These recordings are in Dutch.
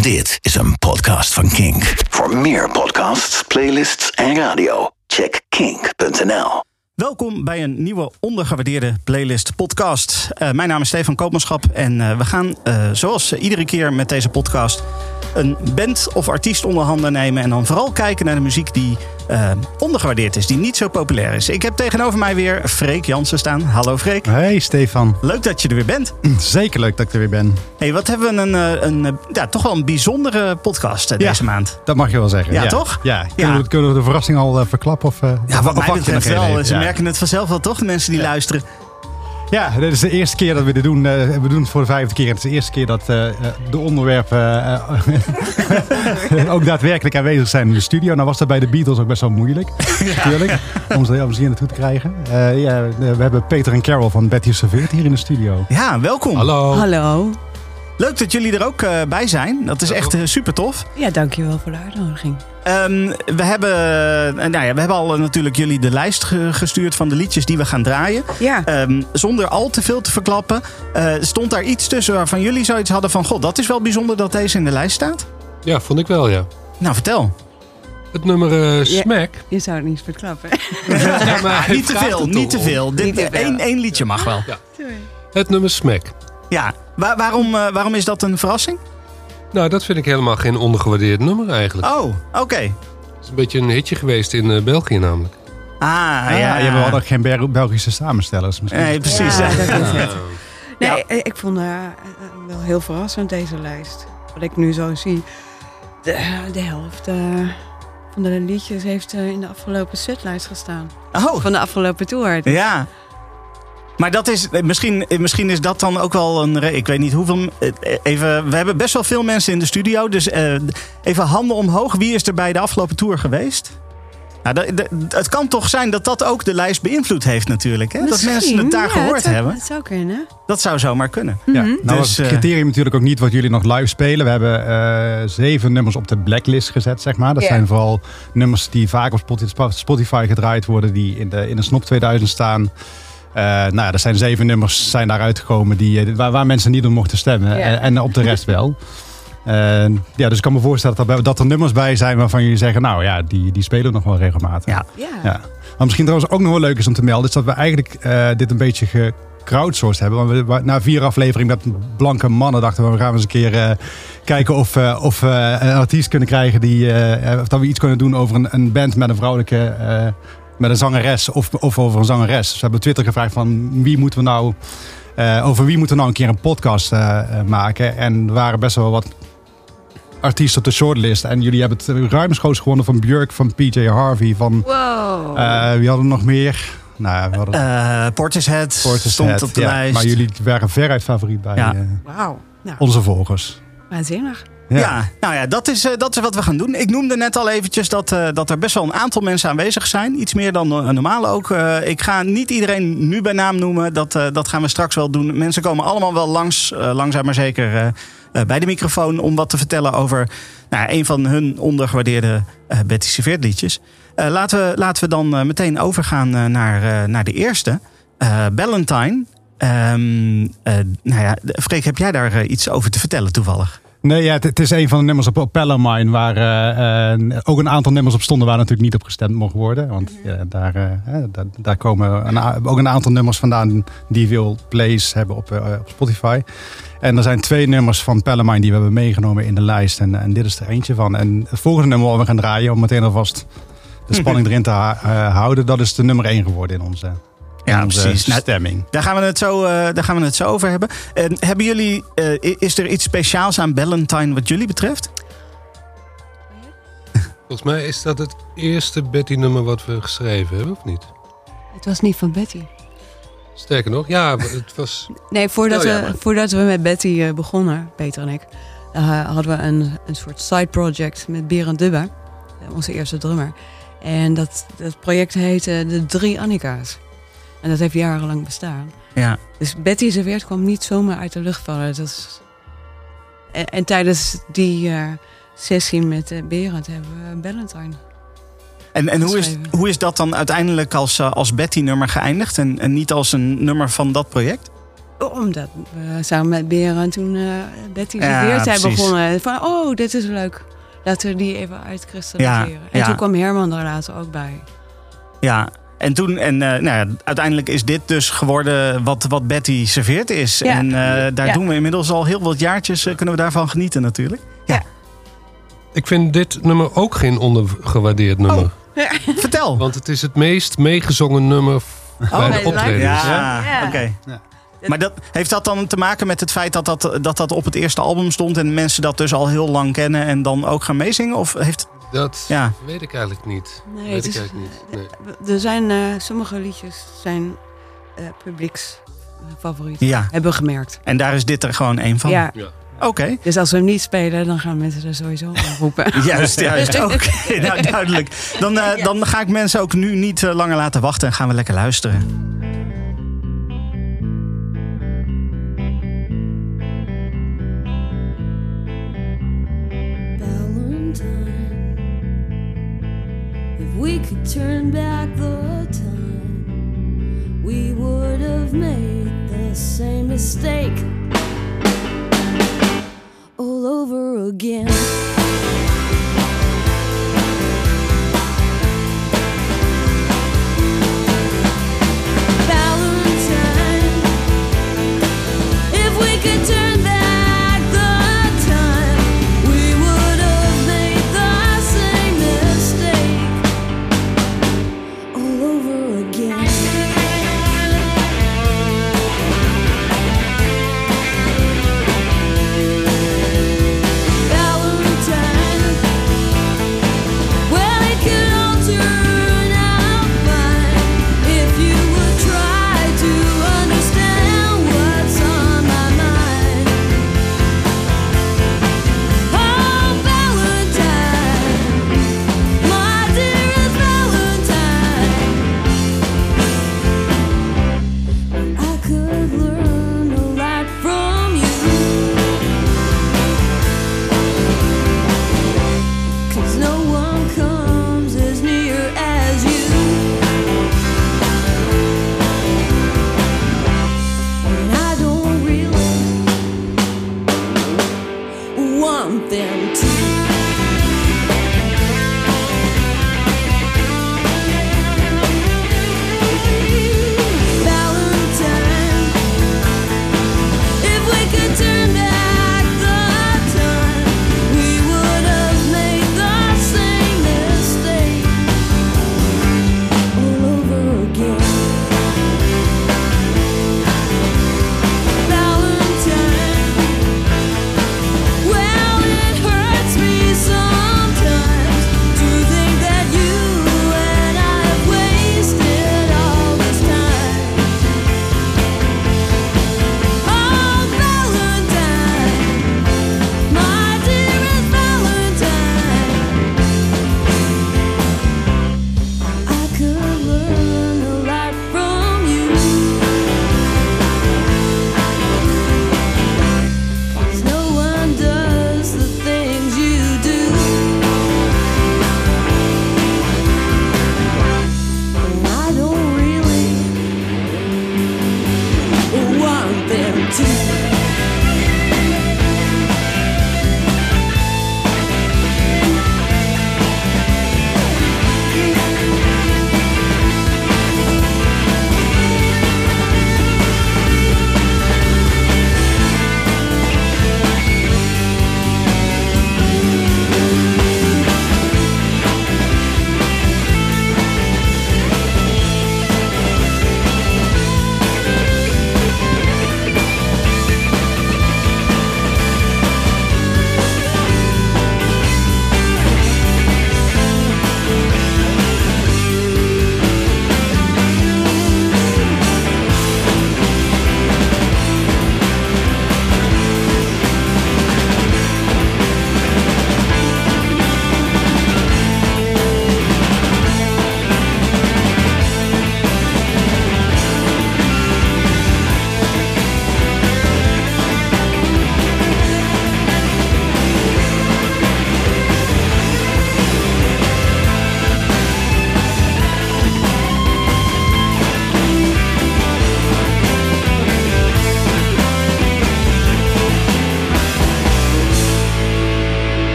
Dit is een podcast van Kink. Voor meer podcasts, playlists en radio, check kink.nl. Welkom bij een nieuwe ondergewaardeerde playlist podcast. Uh, mijn naam is Stefan Koopmanschap en uh, we gaan uh, zoals iedere keer met deze podcast een band of artiest onder handen nemen en dan vooral kijken naar de muziek die ondergewaardeerd is, die niet zo populair is. Ik heb tegenover mij weer Freek Jansen staan. Hallo Freek. Hey Stefan. Leuk dat je er weer bent. Zeker leuk dat ik er weer ben. Hey, wat hebben we een, een, ja, toch wel een bijzondere podcast deze ja, maand. Dat mag je wel zeggen. Ja, ja. toch? Ja. Kunnen, We, kunnen we de verrassing al verklappen? Of, ja, wat mij betreft wel. Ze merken het vanzelf wel toch, de mensen die luisteren. Ja, dit is de eerste keer dat we dit doen. Uh, we doen het voor de vijfde keer. Het is de eerste keer dat uh, de onderwerpen uh, ook daadwerkelijk aanwezig zijn in de studio. Nou was dat bij de Beatles ook best wel moeilijk, ja. natuurlijk. Om ze hier naartoe te krijgen. ja, we hebben Peter en Carol van Betty Serveert hier in de studio. Ja, welkom. Hallo. Hallo. Leuk dat jullie er ook uh, bij zijn. Dat is echt uh, super tof. Ja, dankjewel voor de uitnodiging. Um, we, hebben, uh, nou ja, we hebben al natuurlijk jullie de lijst ge gestuurd van de liedjes die we gaan draaien. Ja. Um, zonder al te veel te verklappen. stond daar iets tussen waarvan jullie zoiets hadden van... God, dat is wel bijzonder dat deze in de lijst staat? Ja, vond ik wel, ja. Nou, vertel. Het nummer Smack. Je, je, zou het niet verklappen. ja, maar niet te veel, niet te veel. Dit, één, één liedje mag wel. Ja. Het nummer Smack. Ja, Waar, waarom, uh, waarom is dat een verrassing? Nou, dat vind ik helemaal geen ondergewaardeerd nummer eigenlijk. Oh, oké. Okay. Het is een beetje een hitje geweest in uh, België namelijk. Ah, ah ja. Je hebt wel geen Bel Belgische samenstellers misschien. Nee, precies. Ja, dat is het. Nee, ja. ik vond uh, wel heel verrassend deze lijst. Wat ik nu zo zie. De, de helft van de liedjes heeft in de afgelopen setlijst gestaan. Oh. Van de afgelopen tour. Dus. Ja. Maar dat is, misschien, misschien is dat dan ook wel een. Ik weet niet hoeveel. Even, we hebben best wel veel mensen in de studio. Dus uh, even handen omhoog. Wie is er bij de afgelopen tour geweest? Nou, de, de, het kan toch zijn dat dat ook de lijst beïnvloed heeft natuurlijk. Hè? Dat mensen het daar ja, gehoord dat zou, hebben. Dat zou kunnen. Dat zou zomaar kunnen. Ja. Mm -hmm. Nou was het criterium natuurlijk ook niet wat jullie nog live spelen. We hebben uh, zeven nummers op de blacklist gezet, zeg maar. Dat yeah. zijn vooral nummers die vaak op Spotify gedraaid worden. Die in de, in de Snop 2000 staan. Uh, nou ja, er zijn zeven nummers zijn daaruit gekomen die, waar, waar mensen niet op mochten stemmen. Ja. En, en, op de rest wel. Uh, ja, dus ik kan me voorstellen dat er, dat er nummers bij zijn waarvan jullie zeggen... nou ja, die, die spelen nog wel regelmatig. Ja. Ja. ja. Maar misschien trouwens ook nog wel leuk is om te melden... is dat we eigenlijk uh, dit een beetje gecrowdsourced hebben. Want we, na vier afleveringen met blanke mannen dachten we... we gaan eens een keer kijken of, of we een artiest kunnen krijgen... Die, of dat we iets kunnen doen over een, een band met een vrouwelijke met een zangeres of, of over een zangeres. Dus we hebben Twitter gevraagd van wie moeten we nou, uh, over wie moeten we nou een keer een podcast uh, maken. En er waren best wel wat artiesten op de shortlist. En jullie hebben het ruimschoots gewonnen van Björk, van PJ Harvey, van... Wow. Uh, wie hadden we nog meer? Nou, we hadden... uh, Portishead, Portishead stond op de ja, lijst. Maar jullie waren veruit favoriet bij ja. wow. nou. onze volgers. Waanzinnig. Ja. nou ja, dat is, uh, dat is wat we gaan doen. Ik noemde net al eventjes dat, uh, dat er best wel een aantal mensen aanwezig zijn. Iets meer dan uh, normaal ook. ik ga niet iedereen nu bij naam noemen. Dat, dat gaan we straks wel doen. Mensen komen allemaal wel langs, langzaam maar zeker, bij de microfoon... om wat te vertellen over nou, een van hun ondergewaardeerde Betty Serveert liedjes. laten, we, laten we dan meteen overgaan naar, naar de eerste. Valentine. Um, nou ja, Freek, heb jij daar iets over te vertellen toevallig? Nee, ja, het, het, is een van de nummers op, op Pellermine waar uh, uh, ook een aantal nummers op stonden waar natuurlijk niet op gestemd mocht worden. Want ja, daar, uh, daar, daar, komen een, ook een aantal nummers vandaan die veel plays hebben op, op Spotify. En er zijn twee nummers van Pellermine die we hebben meegenomen in de lijst. En, en dit is er eentje van. En het volgende nummer wat we gaan draaien, om meteen alvast de spanning erin te houden, dat is de nummer één geworden in onze ja, precies. Nou, stemming. Daar gaan we het zo, uh, daar gaan we het zo over hebben. Uh, hebben jullie, uh, is er iets speciaals aan Valentine wat jullie betreft? Volgens mij is dat het eerste Betty-nummer wat we geschreven hebben, of niet? Het was niet van Betty. Sterker nog, ja, het was... Nee, voordat, oh, ja, we, voordat we met Betty begonnen, Peter en ik... hadden we een, een soort side project met Berend Dubber, onze eerste drummer. En dat, dat project heette De Drie Annika's. En dat heeft jarenlang bestaan. Ja. Dus Betty Serveert kwam niet zomaar uit de lucht vallen. Dat is... en, en, tijdens die uh, sessie met uh, Berend hebben we Valentine. En, en hoe, is, hoe is dat dan uiteindelijk als, uh, als Betty-nummer geëindigd en, en niet als een nummer van dat project? Omdat we samen met Beren toen Betty Ja, Serveert zijn precies. begonnen. Van, oh, dit is leuk. Laten we die even uitkristalliseren. Ja, en ja. toen kwam Herman er later ook bij. Ja, en toen, en eh, nou ja, uiteindelijk is dit dus geworden wat, wat Betty serveert is. Ja. En eh, daar Ja. doen we inmiddels al heel wat jaartjes, eh, kunnen we daarvan genieten natuurlijk. Ik vind dit nummer ook geen ondergewaardeerd nummer. Vertel. Want het is het meest meegezongen nummer f- bij de de optredens. Ja, Ja. oké. Ja. Maar dat, heeft dat dan te maken met het feit dat dat, dat dat op het eerste album stond... en mensen dat dus al heel lang kennen en dan ook gaan meezingen? Of heeft... Dat Ja. weet ik eigenlijk niet. Nee, weet ik eigenlijk niet. Nee. Er zijn eh, sommige liedjes zijn eh publieksfavorieten. Ja, Hebben we gemerkt. en daar is dit er gewoon één van? Ja. Ja. Oké. Dus als we hem niet spelen, dan gaan mensen er sowieso roepen. Juist, juist. Oké, nou, duidelijk. Dan, eh, dan ga ik mensen ook nu niet eh, langer laten wachten en gaan we lekker luisteren. We could turn back the time, we would have made the same mistake all over again. Valentine. If we could turn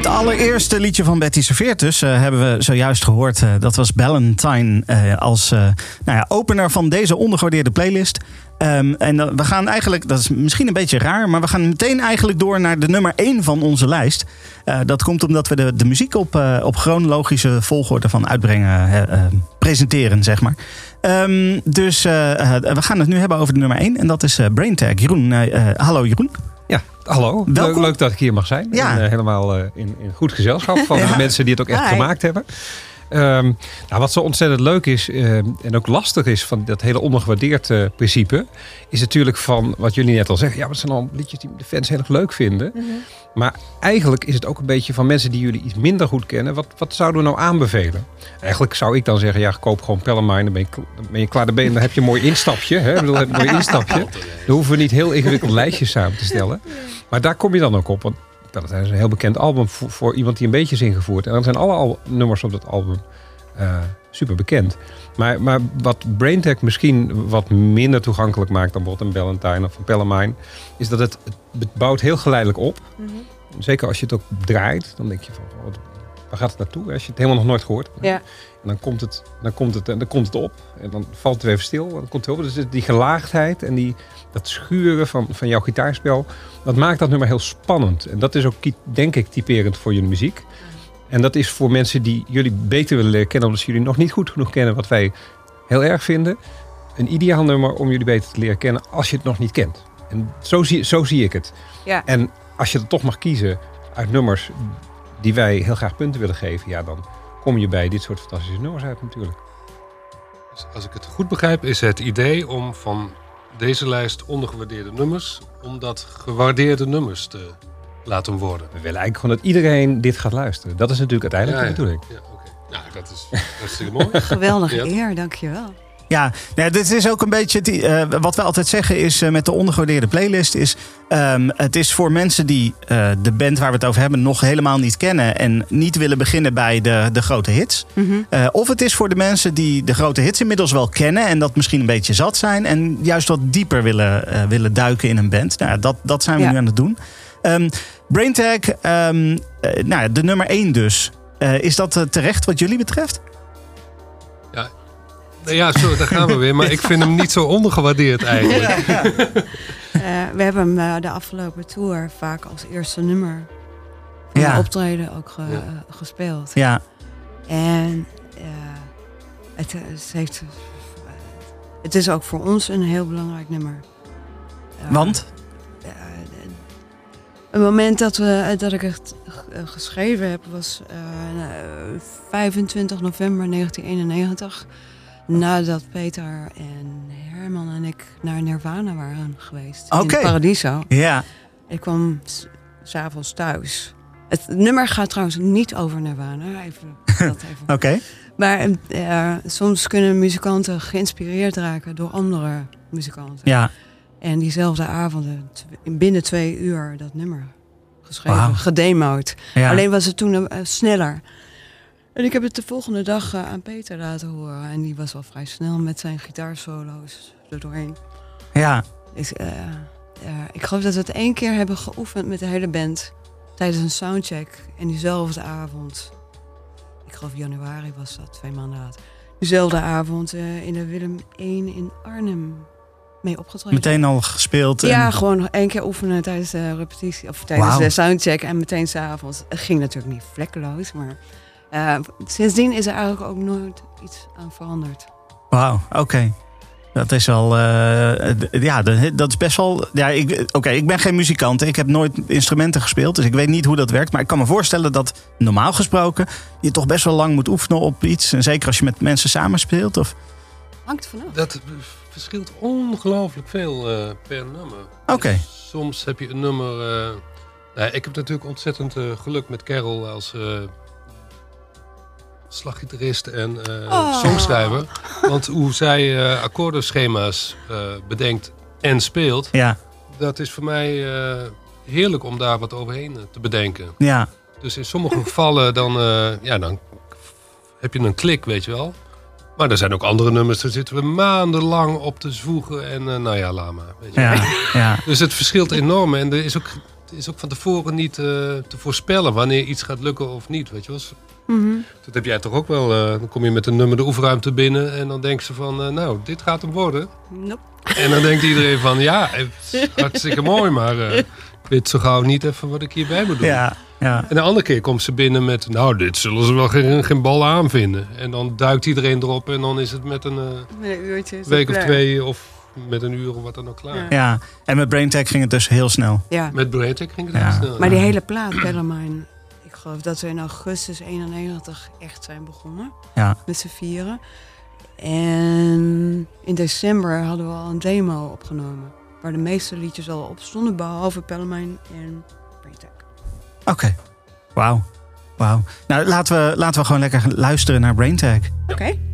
het allereerste liedje van Betty Serveertus eh, hebben we zojuist gehoord. Eh, dat was Ballantine eh, als nou ja, opener van deze ondergewaardeerde playlist. Ehm, en we gaan eigenlijk, dat is misschien een beetje raar, maar we gaan meteen eigenlijk door naar de nummer 1 van onze lijst. Dat komt omdat we de, de muziek op, op chronologische volgorde van uitbrengen presenteren, zeg maar. Ehm, dus we gaan het nu hebben over de nummer 1 en dat is BrainTag. Jeroen, hallo Jeroen. Ja, hallo. Leuk, leuk dat ik hier mag zijn. Ja. En, eh, helemaal eh, in, in goed gezelschap van de mensen die het ook echt gemaakt hebben. Ehm, nou, wat zo ontzettend leuk is eh, en ook lastig is van dat hele ondergewaardeerd eh, principe, is natuurlijk van wat jullie net al zeggen. Ja, maar het zijn al liedjes die de fans heel erg leuk vinden. Maar eigenlijk is het ook een beetje van mensen die jullie iets minder goed kennen. Wat, wat zouden we nou aanbevelen? Eigenlijk zou ik dan zeggen, ja, koop gewoon Pellemine. Dan ben je, dan ben je klaar. Dan, ben je- dan heb je een mooi instapje. Hè? Ik bedoel, een mooi instapje. Dan hoeven we niet heel ingewikkeld lijstjes samen te stellen. Maar daar kom je dan ook op. Want Pelletijn is een heel bekend album voor, voor iemand die een beetje is ingevoerd. En dan zijn alle al nummers op dat album eh, super bekend. Maar, maar wat BrainTech misschien wat minder toegankelijk maakt dan bijvoorbeeld een Ballantine of een Pellemine, is dat het, het bouwt heel geleidelijk op. Zeker als je het ook draait, dan denk je van, wat, waar gaat het naartoe? Als je het helemaal nog nooit gehoord hebt. Ja. En dan komt het, dan komt het, en dan komt het op. En dan valt het weer even stil. En dan komt het op. Dus die gelaagdheid en die, dat schuren van, van jouw gitaarspel, dat maakt dat nummer heel spannend. En dat is ook, denk ik, typerend voor jullie muziek. En dat is voor mensen die jullie beter willen leren kennen, omdat ze jullie nog niet goed genoeg kennen, wat wij heel erg vinden. Een ideaal nummer om jullie beter te leren kennen als je het nog niet kent. En zo zie, zo zie ik het. Ja. En als je er toch mag kiezen uit nummers die wij heel graag punten willen geven, ja, dan kom je bij dit soort fantastische nummers uit natuurlijk. Dus als ik het goed begrijp, is het idee om van deze lijst ondergewaardeerde nummers, om dat gewaardeerde nummers te laten worden. We willen eigenlijk gewoon dat iedereen dit gaat luisteren. Dat is natuurlijk uiteindelijk de bedoeling. Ja, oké. Nou, dat is hartstikke mooi. Geweldige Ja. eer, dankjewel. Ja, ja, dit is ook een beetje eh, wat we altijd zeggen is eh, met de ondergewaardeerde playlist is ehm, het is voor mensen die eh, de band waar we het over hebben nog helemaal niet kennen en niet willen beginnen bij de, de grote hits. Mhm. Of het is voor de mensen die de grote hits inmiddels wel kennen en dat misschien een beetje zat zijn en juist wat dieper willen, willen duiken in een band. Nou, dat, dat zijn we Ja. nu aan het doen. Ehm BrainTag, ehm, eh, nou, de nummer 1 dus. Is dat terecht wat jullie betreft? Nou ja, zo, daar gaan we weer. Maar ik vind hem niet zo ondergewaardeerd eigenlijk. Eh, we hebben hem eh, de afgelopen tour vaak als eerste nummer van Ja. de optreden ook ge- Ja. eh, gespeeld. Ja, En eh, het, het heeft, het is ook voor ons een heel belangrijk nummer. Want? eh, een moment dat, we, dat ik het geschreven heb was eh, nou, 25 november 1991. Nadat Peter en Herman en ik naar Nirvana waren geweest. Oké. In Paradiso. Ja, Ik kwam s- s'avonds thuis. Het nummer gaat trouwens niet over Nirvana. Even, dat even. oké. Maar eh, soms kunnen muzikanten geïnspireerd raken door andere muzikanten. Ja, En diezelfde avond, binnen twee uur, dat nummer geschreven, Wauw. gedemoed. ja. Alleen was het toen eh, sneller. En ik heb het de volgende dag eh, aan Peter laten horen. En die was al vrij snel met zijn gitaarsolo's er doorheen. ja. Dus, eh, eh, ik geloof dat we het één keer hebben geoefend met de hele band. Tijdens een soundcheck. En diezelfde avond. Ik geloof januari was dat, twee maanden later. Diezelfde avond in de Willem 1 in Arnhem mee opgetreden. Meteen al gespeeld. en- Ja, gewoon één keer oefenen tijdens de repetitie. Of tijdens de soundcheck. En meteen s'avonds. Het ging natuurlijk niet vlekkeloos. Maar eh, sindsdien is er eigenlijk ook nooit iets aan veranderd. Wauw, oké. Dat is wel. eh, ja, dat- is best wel. Ja, ik, oké, ik ben geen muzikant. Ik heb nooit instrumenten gespeeld. Dus ik weet niet hoe dat werkt. Maar ik kan me voorstellen dat normaal gesproken. je toch best wel lang moet oefenen op iets. En zeker als je met mensen samenspeelt. Of... Hangt vanaf. Dat verschilt ongelooflijk veel eh, per nummer. Oké. Dus soms heb je een nummer... eh, nou, ik heb natuurlijk ontzettend geluk met Carol als eh slaggitarist en eh Oh. songschrijver. Want hoe zij eh akkoordenschema's eh, bedenkt en speelt... Ja, dat is voor mij eh, heerlijk om daar wat overheen te bedenken. ja, Dus in sommige gevallen dan, eh, ja, dan heb je een klik, weet je wel. Maar er zijn ook andere nummers, daar zitten we maandenlang op te zwoegen. En eh, nou ja, laat maar. Weet je ja, ja. Dus het verschilt enorm. En er is ook is ook van tevoren niet eh, te voorspellen wanneer iets gaat lukken of niet. Weet je wel. Mhm. Dat heb jij toch ook wel. eh, dan kom je met een nummer de oefenruimte binnen en dan denken ze van, eh, nou, dit gaat hem worden. Nope. En dan denkt iedereen van, ja, het is hartstikke mooi, maar eh, ik weet zo gauw niet even wat ik hierbij moet doen. Ja, ja. En de andere keer komt ze binnen met, nou, dit zullen ze wel geen, geen bal aanvinden. En dan duikt iedereen erop en dan is het met een eh, Met een uurtje. is het week of klaar. twee of met een uur of wat dan ook klaar. Ja. ja. En met BrainTech ging het dus heel snel. Ja. Met BrainTech ging het Ja. heel snel. Maar die hele plaat, Bellarmine, ik geloof dat we in augustus 91 echt zijn begonnen. Ja. Met z'n vieren. En in december hadden we al een demo opgenomen. Waar de meeste liedjes al op stonden, behalve Bellarmine en Braintech. Oké. Wauw. Wauw. Nou, laten we, laten we gewoon lekker luisteren naar BrainTech. Oké.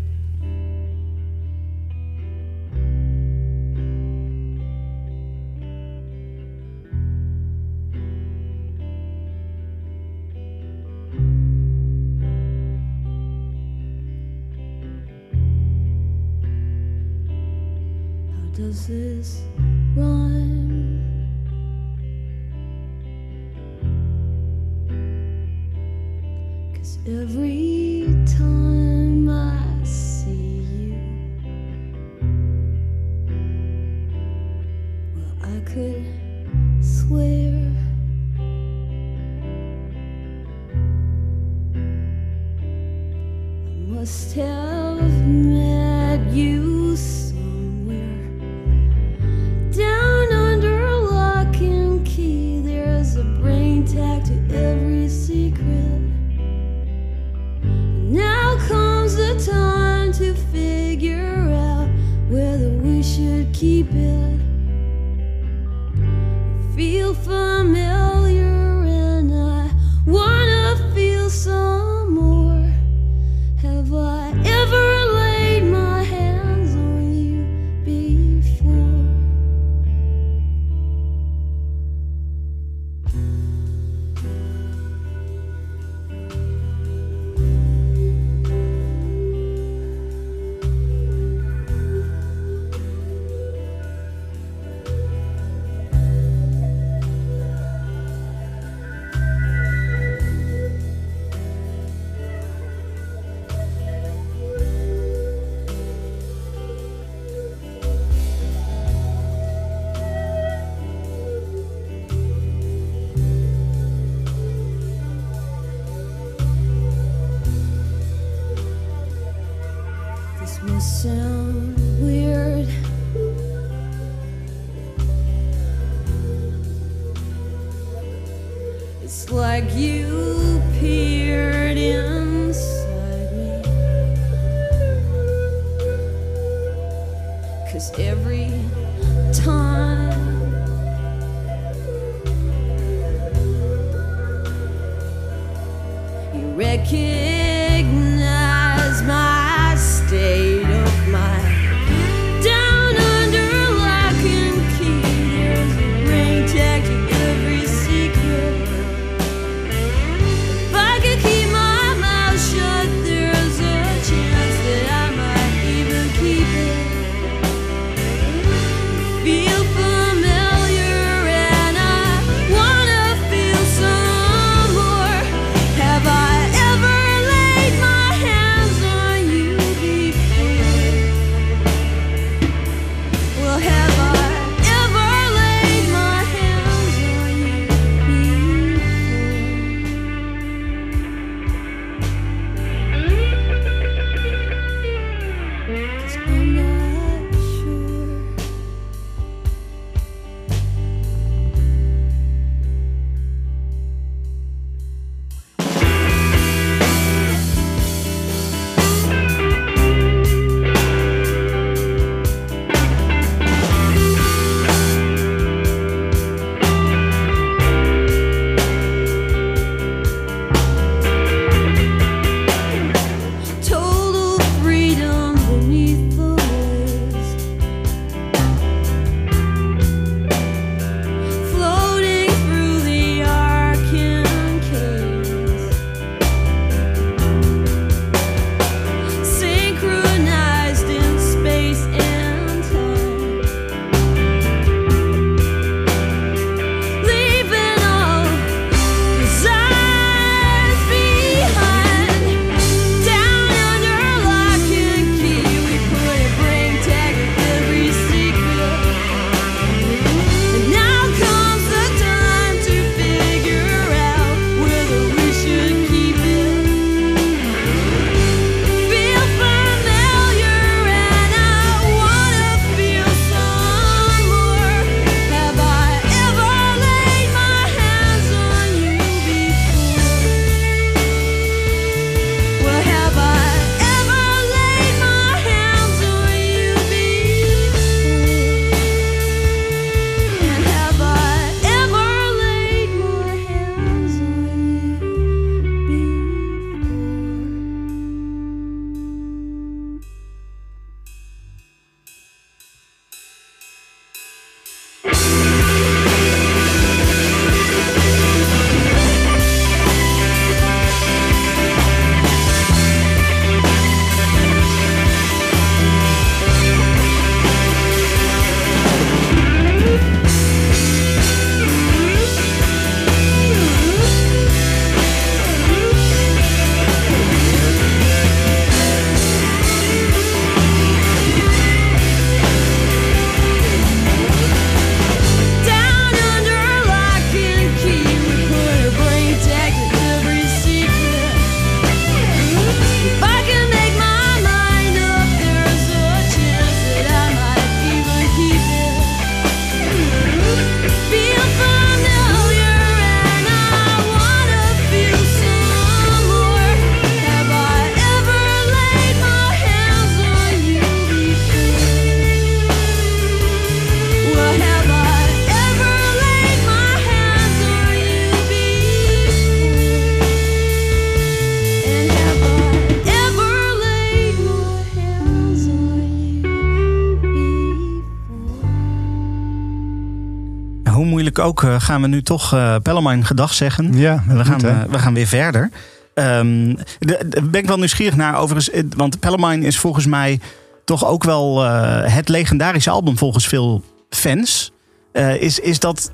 Gaan we nu toch eh Pellemijn gedag zeggen. Ja, We gaan, eh, we gaan weer verder. Ehm de- de- ben ik wel nieuwsgierig naar overigens. Want Pellemine is volgens mij toch ook wel eh, het legendarische album volgens veel fans. Eh, is, is, dat,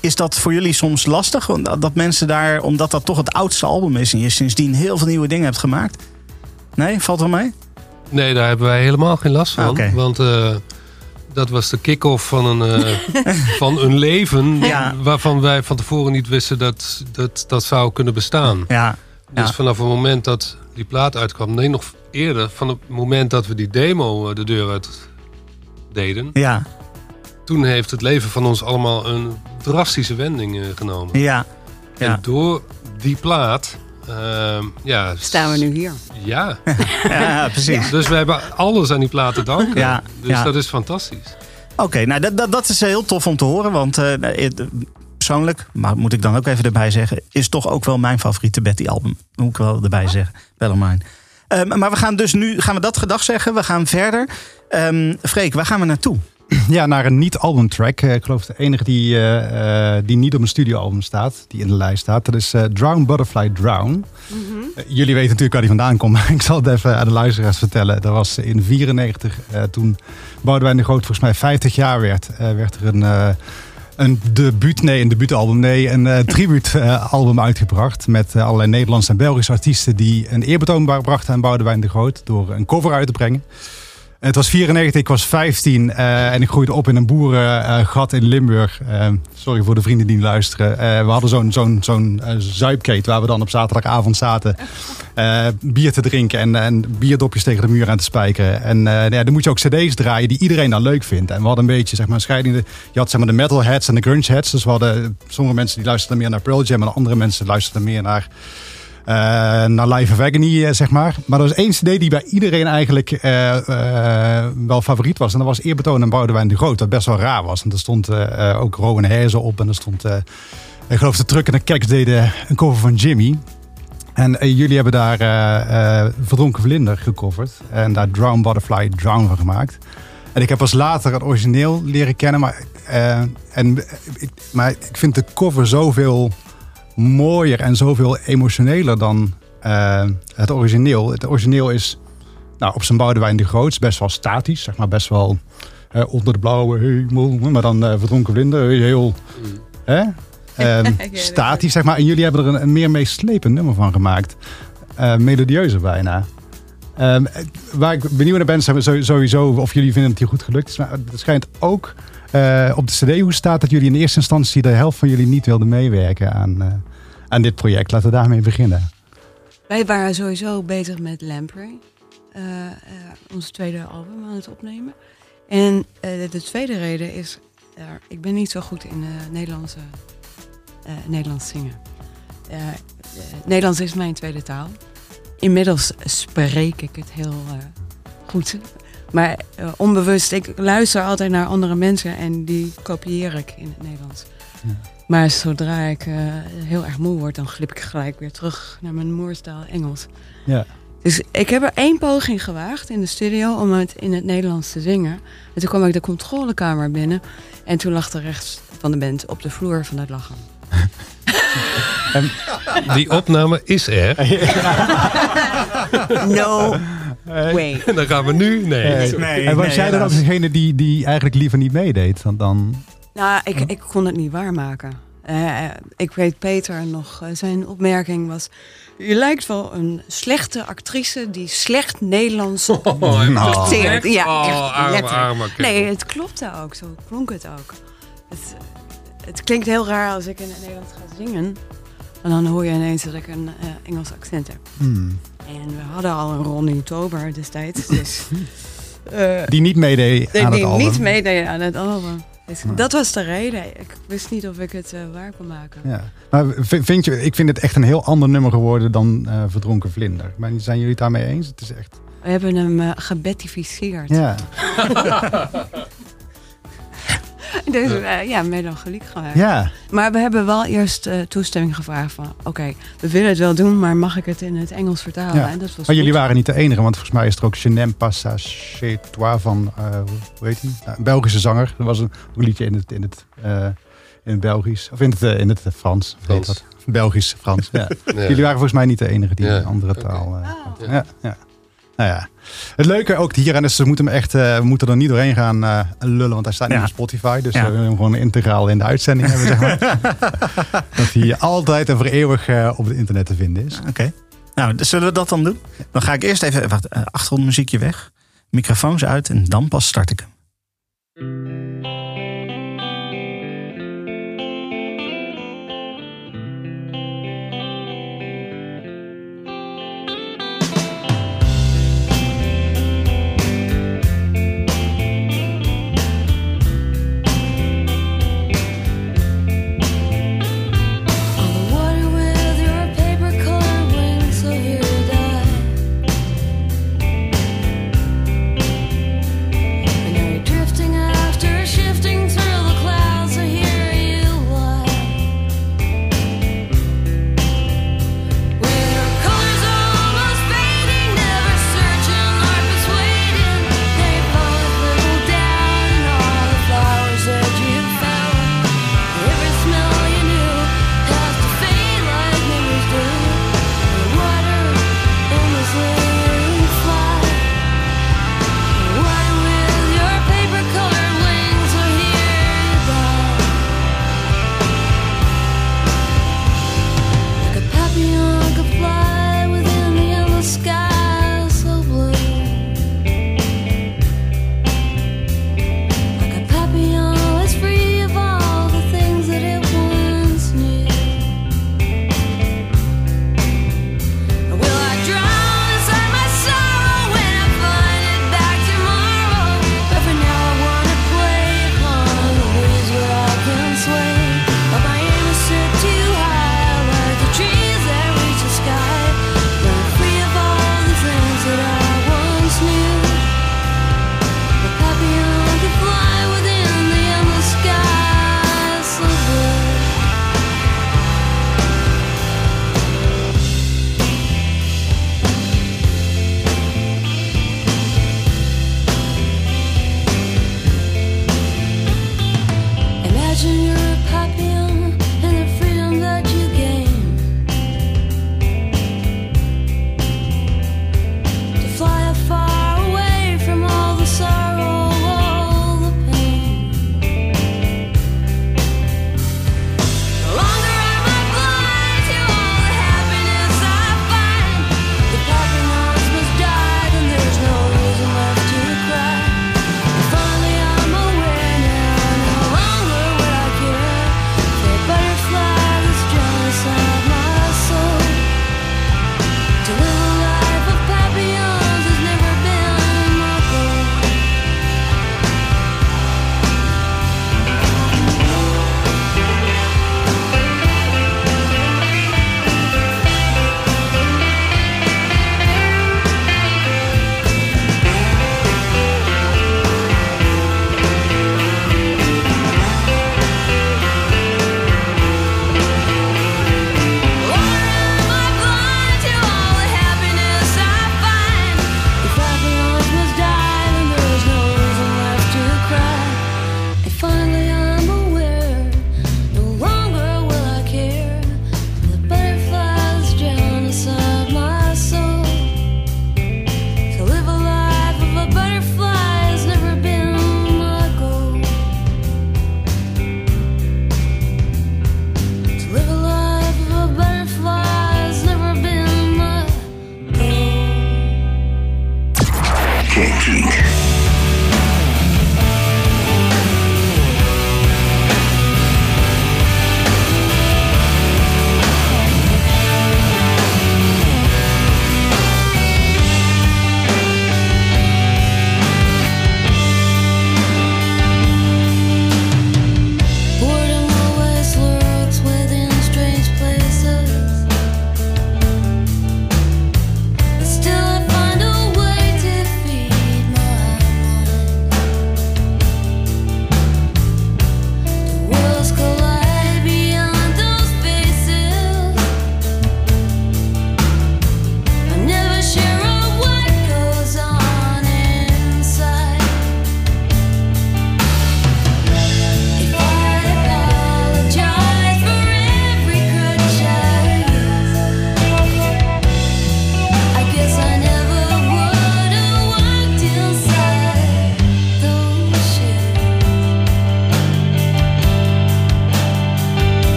is dat voor jullie soms lastig? Want Dat mensen daar, omdat dat toch het oudste album is en je sindsdien heel veel nieuwe dingen hebt gemaakt? Nee, valt wel mee? Nee, daar hebben wij helemaal geen last van. Ah, oké. Want eh, dat was de kick-off van een, eh, van een leven... Ja. waarvan wij van tevoren niet wisten dat dat, dat zou kunnen bestaan. Ja, Dus Ja. vanaf het moment dat die plaat uitkwam... nee, nog eerder, van het moment dat we die demo eh, de deur uit deden... ja, toen heeft het leven van ons allemaal een drastische wending eh, genomen. ja. En door die plaat... ehm, ja, Staan we nu hier. Ja, ja precies. dus we hebben alles aan die plaat te danken. Ja, dus ja. dat is fantastisch. Oké, nou dat, dat, dat is heel tof om te horen. Want eh, het- persoonlijk, maar moet ik dan ook even erbij zeggen, is toch ook wel mijn favoriete Betty-album. Moet ik wel erbij zeggen. Bellarmine. Ehm maar we gaan dus nu gaan we dat gedag zeggen. We gaan verder. Ehm Freek, waar gaan we naartoe? Ja, naar een niet-albumtrack. Eh, Ik geloof de enige die, eh, eh, die niet op een studioalbum staat, die in de lijst staat. Dat is Drown Butterfly Drown. Eh, jullie weten natuurlijk waar die vandaan komt, maar ik zal het even aan de luisteraars vertellen. Dat was in 94, eh, toen Boudewijn de Groot volgens mij 50 jaar werd, werd er een, een debuut, nee, een debuutalbum, nee, een tribuutalbum uitgebracht. Met allerlei Nederlandse en Belgische artiesten die een eerbetoon brachten aan Boudewijn de Groot door een cover uit te brengen. Het was 94, ik was 15 eh, en ik groeide op in een boerengat in Limburg. Eh, sorry voor de vrienden die luisteren. Eh, we hadden zo'n zo'n zo'n zuipkeet waar we dan op zaterdagavond zaten bier te drinken en, en bierdopjes tegen de muur aan te spijkeren. En eh, ja, dan moet je ook cd's draaien die iedereen dan leuk vindt. En we hadden een beetje zeg maar, scheiding. Je had zeg maar, de metalheads en de grungeheads. Dus we hadden sommige mensen die luisterden meer naar Pearl Jam en andere mensen luisterden meer naar naar Live of eh, zeg maar. Maar er was één cd die bij iedereen eigenlijk eh, eh, wel favoriet was. En dat was Eerbetoon en Boudewijn de Groot. Dat best wel raar was. En er stond eh, eh, ook Rowan Herzen op. En er stond, eh, ik geloof de Truck en de Keks deden een cover van Jimmy. En eh, jullie hebben daar eh, eh, Verdronken Vlinder gecoverd. En daar Drown Butterfly Drown van gemaakt. En ik heb pas later het origineel leren kennen. Maar, eh, en, eh, maar ik vind de cover zoveel mooier en zoveel emotioneler dan eh, het origineel. Het origineel is nou, op zijn Boudewijn de Groots best wel statisch. Zeg maar best wel eh, onder de blauwe hemel. Maar dan eh, Verdronken Vlinder heel hè? Ehm, statisch, zeg maar. En jullie hebben er een, een meer meeslepend nummer van gemaakt. Eh melodieuzer bijna. Ehm, waar ik benieuwd naar ben, is sowieso of jullie vinden dat hier goed gelukt is. Maar het schijnt ook eh, op de CD hoe staat dat jullie in eerste instantie de helft van jullie niet wilden meewerken aan, eh, aan dit project. Laten we daarmee beginnen. Wij waren sowieso bezig met Lamprey. eh, ons tweede album aan het opnemen. En de tweede reden is, ik ben niet zo goed in Nederlandse, Nederlands zingen. Nederlands is mijn tweede taal. Inmiddels spreek ik het heel goed. Maar eh, onbewust, ik luister altijd naar andere mensen en die kopieer ik in het Nederlands. Ja. Maar zodra ik eh, heel erg moe word, dan glip ik gelijk weer terug naar mijn moerstaal Engels. Ja. Dus ik heb er één poging gewaagd in de studio om het in het Nederlands te zingen. En toen kwam ik de controlekamer binnen. En toen lag de rechts van de band op de vloer van het lachen. Die opname is er. No way. En dan gaan we nu. Nee. Eh, Nee, en was nee, jij dan ook helaas. degene die, die eigenlijk liever niet meedeed? Dan, dan... Nou, ik, ik kon het niet waarmaken. Eh, ik weet Peter nog, eh, zijn opmerking was... Je lijkt wel een slechte actrice die slecht Nederlands Oh, acteert. Ja, Oh, echt arme. Nee, het klopte ook. Zo klonk het ook. Het, het klinkt heel raar als ik in het Nederlands ga zingen. En dan hoor je ineens dat ik een eh, Engels accent heb. Hmm. En we hadden al een Ronnie Tober destijds. Dus, eh, Die niet meedeed die aan het album. niet meedeed aan het album. Dus dat was de reden. Ik wist niet of ik het eh, waar kon maken. Ja. Maar vind je, ik vind het echt een heel ander nummer geworden dan Verdronken Vlinder. Maar zijn jullie het daarmee eens? Het is echt... We hebben hem gebettificeerd. Ja. Dus eh, ja, melancholiek gemaakt. ja. Maar we hebben wel eerst eh, toestemming gevraagd van... oké, we willen het wel doen, maar mag ik het in het Engels vertalen? Ja. En dat was Maar jullie waren niet de enige, want volgens mij is er ook Je n'aime pas ça chez toi van, eh, hoe heet hij? Nou, een Belgische zanger. Er was een, liedje in het, in het, eh, in het Belgisch. Of in het, eh, in het eh, Frans. Frans. dat? Belgisch, Frans. Ja. Ja. Jullie waren volgens mij niet de enige die Ja. een andere taal... eh, Ja. ja. Ja, Nou ja. Het leuke ook hieraan is, ze moeten hem echt, eh, we moeten er niet doorheen gaan eh, lullen, want hij staat niet op Spotify. Dus Ja. we willen hem gewoon integraal in de uitzending hebben, zeg maar. dat hij altijd en voor eeuwig eh, op het internet te vinden is. Oké. Nou, dus zullen we dat dan doen? Dan ga ik eerst even wacht, eh, achtergrondmuziekje weg. Microfoons uit en dan pas start ik hem.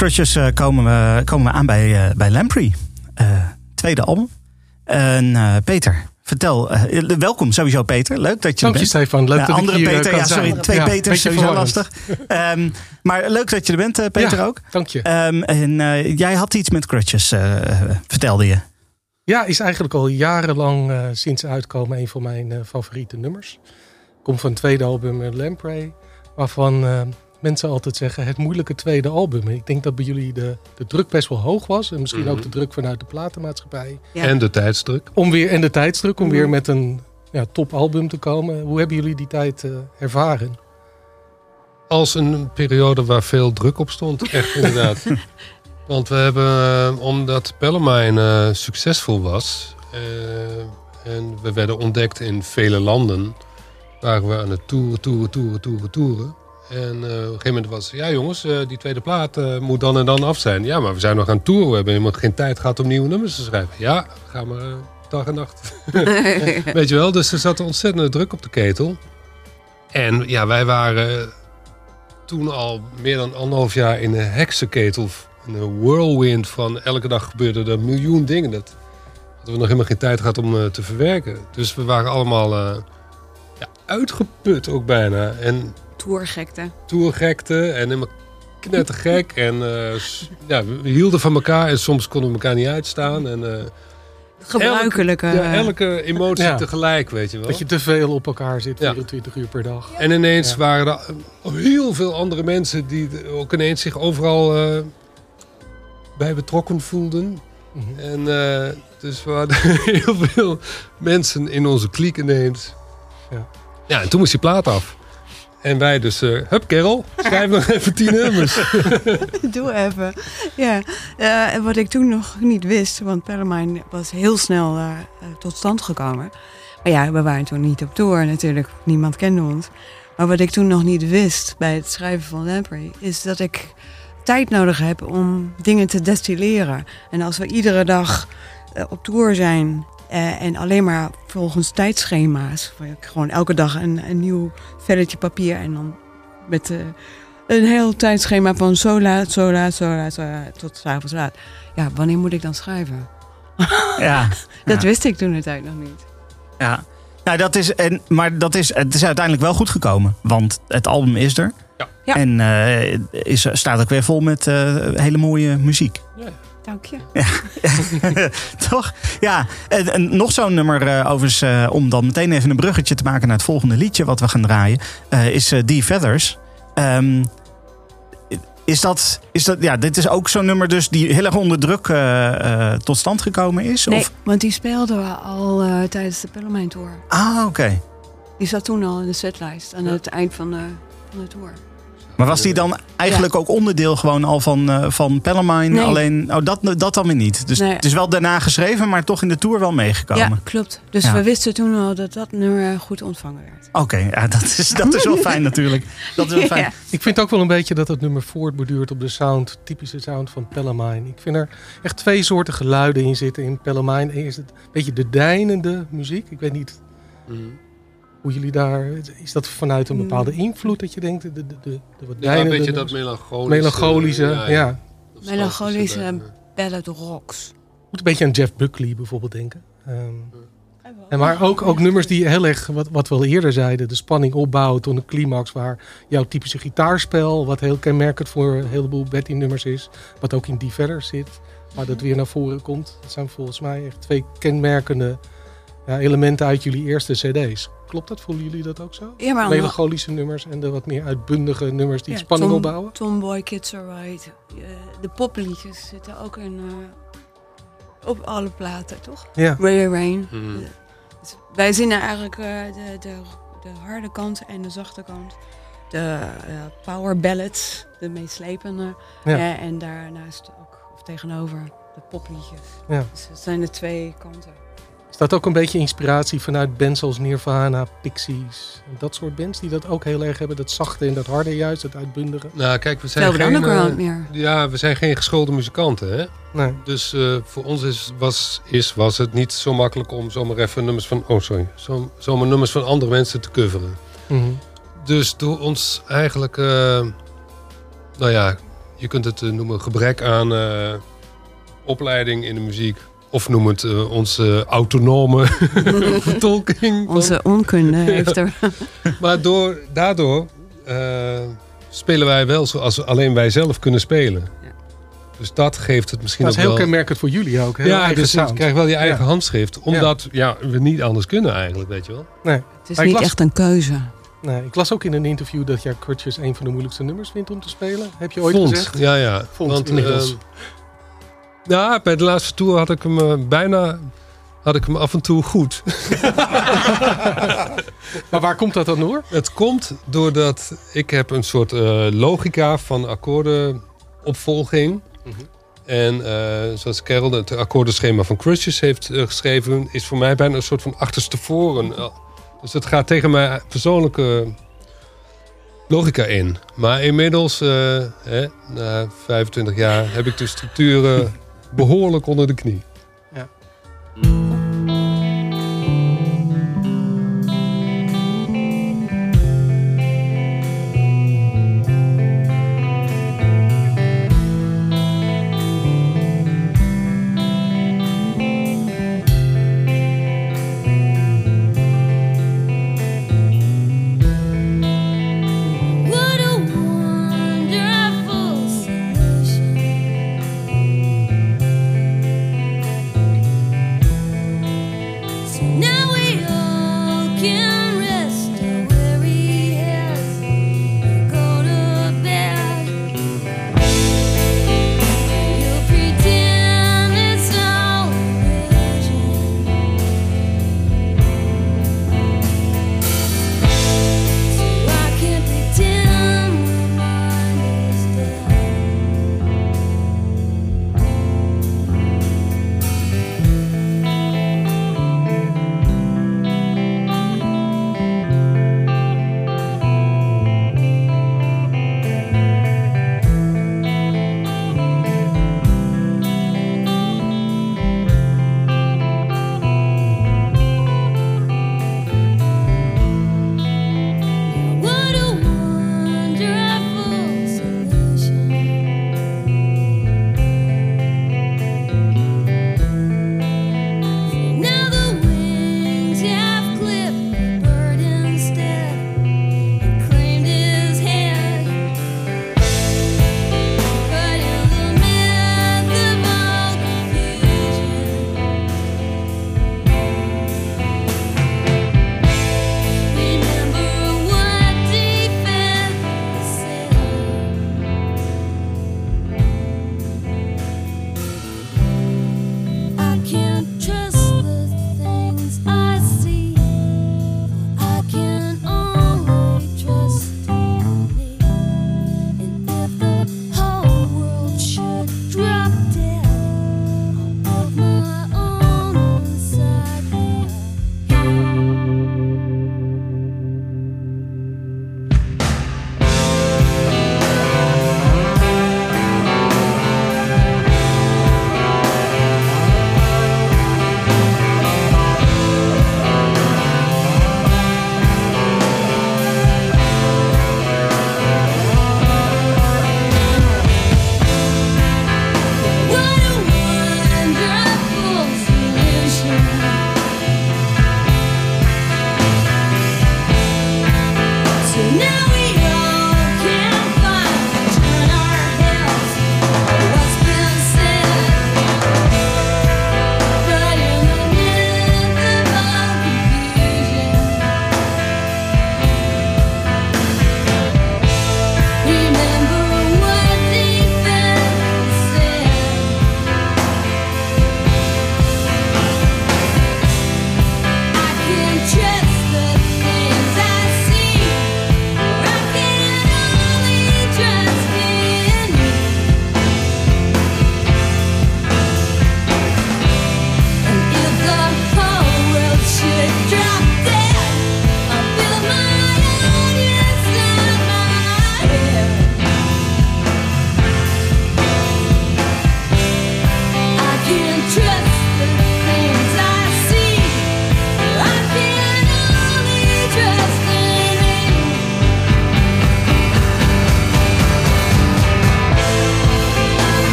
Crutches eh, komen, we, komen we aan bij, eh, bij Lamprey. Eh, tweede album. En Peter, vertel. welkom sowieso Peter. Leuk dat je Dank er je, bent. Stefan. Leuk Ja, dat ik andere hier eh, Peter, kan ja, sorry. Twee Ja, Peters, sowieso verwarrend. lastig. Ehm, maar leuk dat je er bent, Peter Ja, ook. Dank je. Ehm, en jij had iets met Crutches, vertelde je. Ja, is eigenlijk al jarenlang sinds uitkomen een van mijn favoriete nummers. Komt van het tweede album Lamprey, waarvan eh, mensen altijd zeggen het moeilijke tweede album. Ik denk dat bij jullie de, de druk best wel hoog was en misschien Mhm. ook de druk vanuit de platenmaatschappij. Ja. En de tijdsdruk. Om weer, en de tijdsdruk om Mhm. weer met een ja, topalbum te komen. Hoe hebben jullie die tijd eh, ervaren? Als een periode waar veel druk op stond. Echt inderdaad. Want we hebben, eh, omdat Pellemijn eh, succesvol was... en we werden ontdekt in vele landen... waren we aan het toeren, toeren, toeren, toeren, toeren. En eh, op een gegeven moment was ja jongens, eh, die tweede plaat eh, moet dan en dan af zijn. Ja, maar we zijn nog aan het toeren. We hebben helemaal geen tijd gehad om nieuwe nummers te schrijven. Ja, gaan we eh, dag en nacht. Weet je wel, dus er zat ontzettende druk op de ketel. En ja, wij waren toen al meer dan anderhalf jaar in een heksenketel. Een whirlwind van elke dag gebeurden er miljoen dingen. Dat hadden we nog helemaal geen tijd gehad om te verwerken. Dus we waren allemaal ja, uitgeput ook bijna. En Tourgekte. tourgekte en helemaal knettergek. En eh, ja, we hielden van elkaar en soms konden we elkaar niet uitstaan. En, eh, Gebruikelijke. elke, ja, elke emotie Ja. tegelijk, weet je wel. Dat je te veel op elkaar zit, Ja. 24 uur per dag. En ineens Ja. waren er eh, heel veel andere mensen die ook ineens zich overal eh, bij betrokken voelden. Mhm. En eh, dus we hadden heel veel mensen in onze kliek ineens. Ja. ja, en toen moest die plaat af. En wij dus, eh hup kerel, schrijf nog even tien nummers. Doe even. Ja, eh, en wat ik toen nog niet wist, want Perlemijn was heel snel eh, tot stand gekomen. Maar ja, we waren toen niet op tour natuurlijk. Niemand kende ons. Maar wat ik toen nog niet wist bij het schrijven van Lamprey... is dat ik tijd nodig heb om dingen te destilleren. En als we iedere dag op tour zijn... eh, en alleen maar volgens tijdschema's... gewoon elke dag een, een nieuw velletje papier... en dan met... eh, een heel tijdschema van zo laat, zo laat, zo laat, zo laat, tot s'avonds laat. Ja, wanneer moet ik dan schrijven? Ja, Dat Ja. wist ik toen de tijd nog niet. ja. Nou, dat is, en, maar dat is, het is uiteindelijk wel goed gekomen. Want het album is er. Ja. Ja. En eh, is, staat ook weer vol met eh, hele mooie muziek. Dank je. Toch? Ja, en, en nog zo'n nummer eh, overigens, eh, om dan meteen even een bruggetje te maken naar het volgende liedje wat we gaan draaien, eh, is Die Feathers. Ehm, is dat, is dat, ja, dit is ook zo'n nummer dus die heel erg onder druk tot stand gekomen is? Nee, Of? want die speelden we al tijdens de Pellemijn Tour. Ah, oké. Die zat toen al in de setlijst aan het eind van de, van de tour. Maar was die dan eigenlijk ook onderdeel gewoon al van, eh van Pellemine? Nee. Alleen, oh, dat, dat dan weer niet. Dus Nee. het is wel daarna geschreven, maar toch in de tour wel meegekomen. Ja, klopt. Dus Ja. we wisten toen al dat dat nummer goed ontvangen werd. Oké, ja, dat, is, dat is wel fijn natuurlijk. Dat is wel fijn. Ja. Ik vind ook wel een beetje dat het nummer voortborduurt op de sound, typische sound van Pellemine. Ik vind er echt twee soorten geluiden in zitten in Pellemine. Eerst het beetje de deinende muziek. Ik weet niet hoe jullie daar... Is dat vanuit een bepaalde invloed dat je denkt? De, de, de, de wat Ja, een beetje dat melancholische. melancholische, ja. Melancholische eh, ballad rocks. moet een beetje aan Jeff Buckley bijvoorbeeld denken. Ehm, en maar ook, ook nummers die heel erg, wat, wat we al eerder zeiden, de spanning opbouwen tot een climax waar jouw typische gitaarspel, wat heel kenmerkend voor een heleboel Betty-nummers is, wat ook in Die Verder zit, waar dat weer naar voren komt. Dat zijn volgens mij echt twee kenmerkende ja, elementen uit jullie eerste cd's. Klopt dat? Voelen jullie dat ook zo? Ja, maar Melancholische nummers en de wat meer uitbundige nummers die Ja, spanning Tom- opbouwen? Tomboy, Kids Are Right. eh, de popliedjes zitten ook in, eh, op alle platen, toch? Ja. Ray Rain. Mhm. Dus wij zien er eigenlijk eh, de, de, de harde kant en de zachte kant. De eh, power ballads, de meeslepende. Ja. en daarnaast ook, of tegenover, de popliedjes. Ja. Dus het zijn de twee kanten. Is dat ook een beetje inspiratie vanuit bands zoals Nirvana, Pixies? en Dat soort bands die dat ook heel erg hebben. Dat zachte en dat harde juist, dat uitbundige. Nou, kijk, we zijn geen... Underground eh, meer. ja, we zijn geen geschoolde muzikanten, hè? Nee. Dus eh, voor ons is, was, is, was het niet zo makkelijk om zomaar even nummers van... Oh, sorry. Zo, zomaar nummers van andere mensen te coveren. Mhm. Dus door ons eigenlijk... eh, nou ja, je kunt het noemen gebrek aan eh, opleiding in de muziek. Of noem het eh, onze autonome vertolking. van- Onze onkunde heeft er... Maar door, daardoor eh, spelen wij wel zoals alleen wij zelf kunnen spelen. Ja. Dus dat geeft het misschien Dat is ook heel wel... kenmerkend voor jullie ook. Heel ja, eigen dus je sound. krijgt wel je eigen Ja. handschrift. Omdat ja. we niet anders kunnen eigenlijk, weet je wel. Nee. Het is Maar niet las- echt een keuze. nee, ik las ook in een interview dat jij Crutches een van de moeilijkste nummers vindt om te spelen. Heb je ooit Vond. gezegd? Ja, ja. Vond, inmiddels. ehm, ja, bij de laatste tour had ik hem eh, bijna... Had ik hem af en toe goed. Maar waar komt dat dan door? Het komt doordat ik heb een soort eh, logica van akkoordenopvolging. Mhm. En eh, zoals Carol het akkoordenschema van Crutches heeft geschreven... is voor mij bijna een soort van achterstevoren. Eh, Dus het gaat tegen mijn persoonlijke logica in. Maar inmiddels, hè, na 25 jaar, heb ik de structuren behoorlijk onder de knie.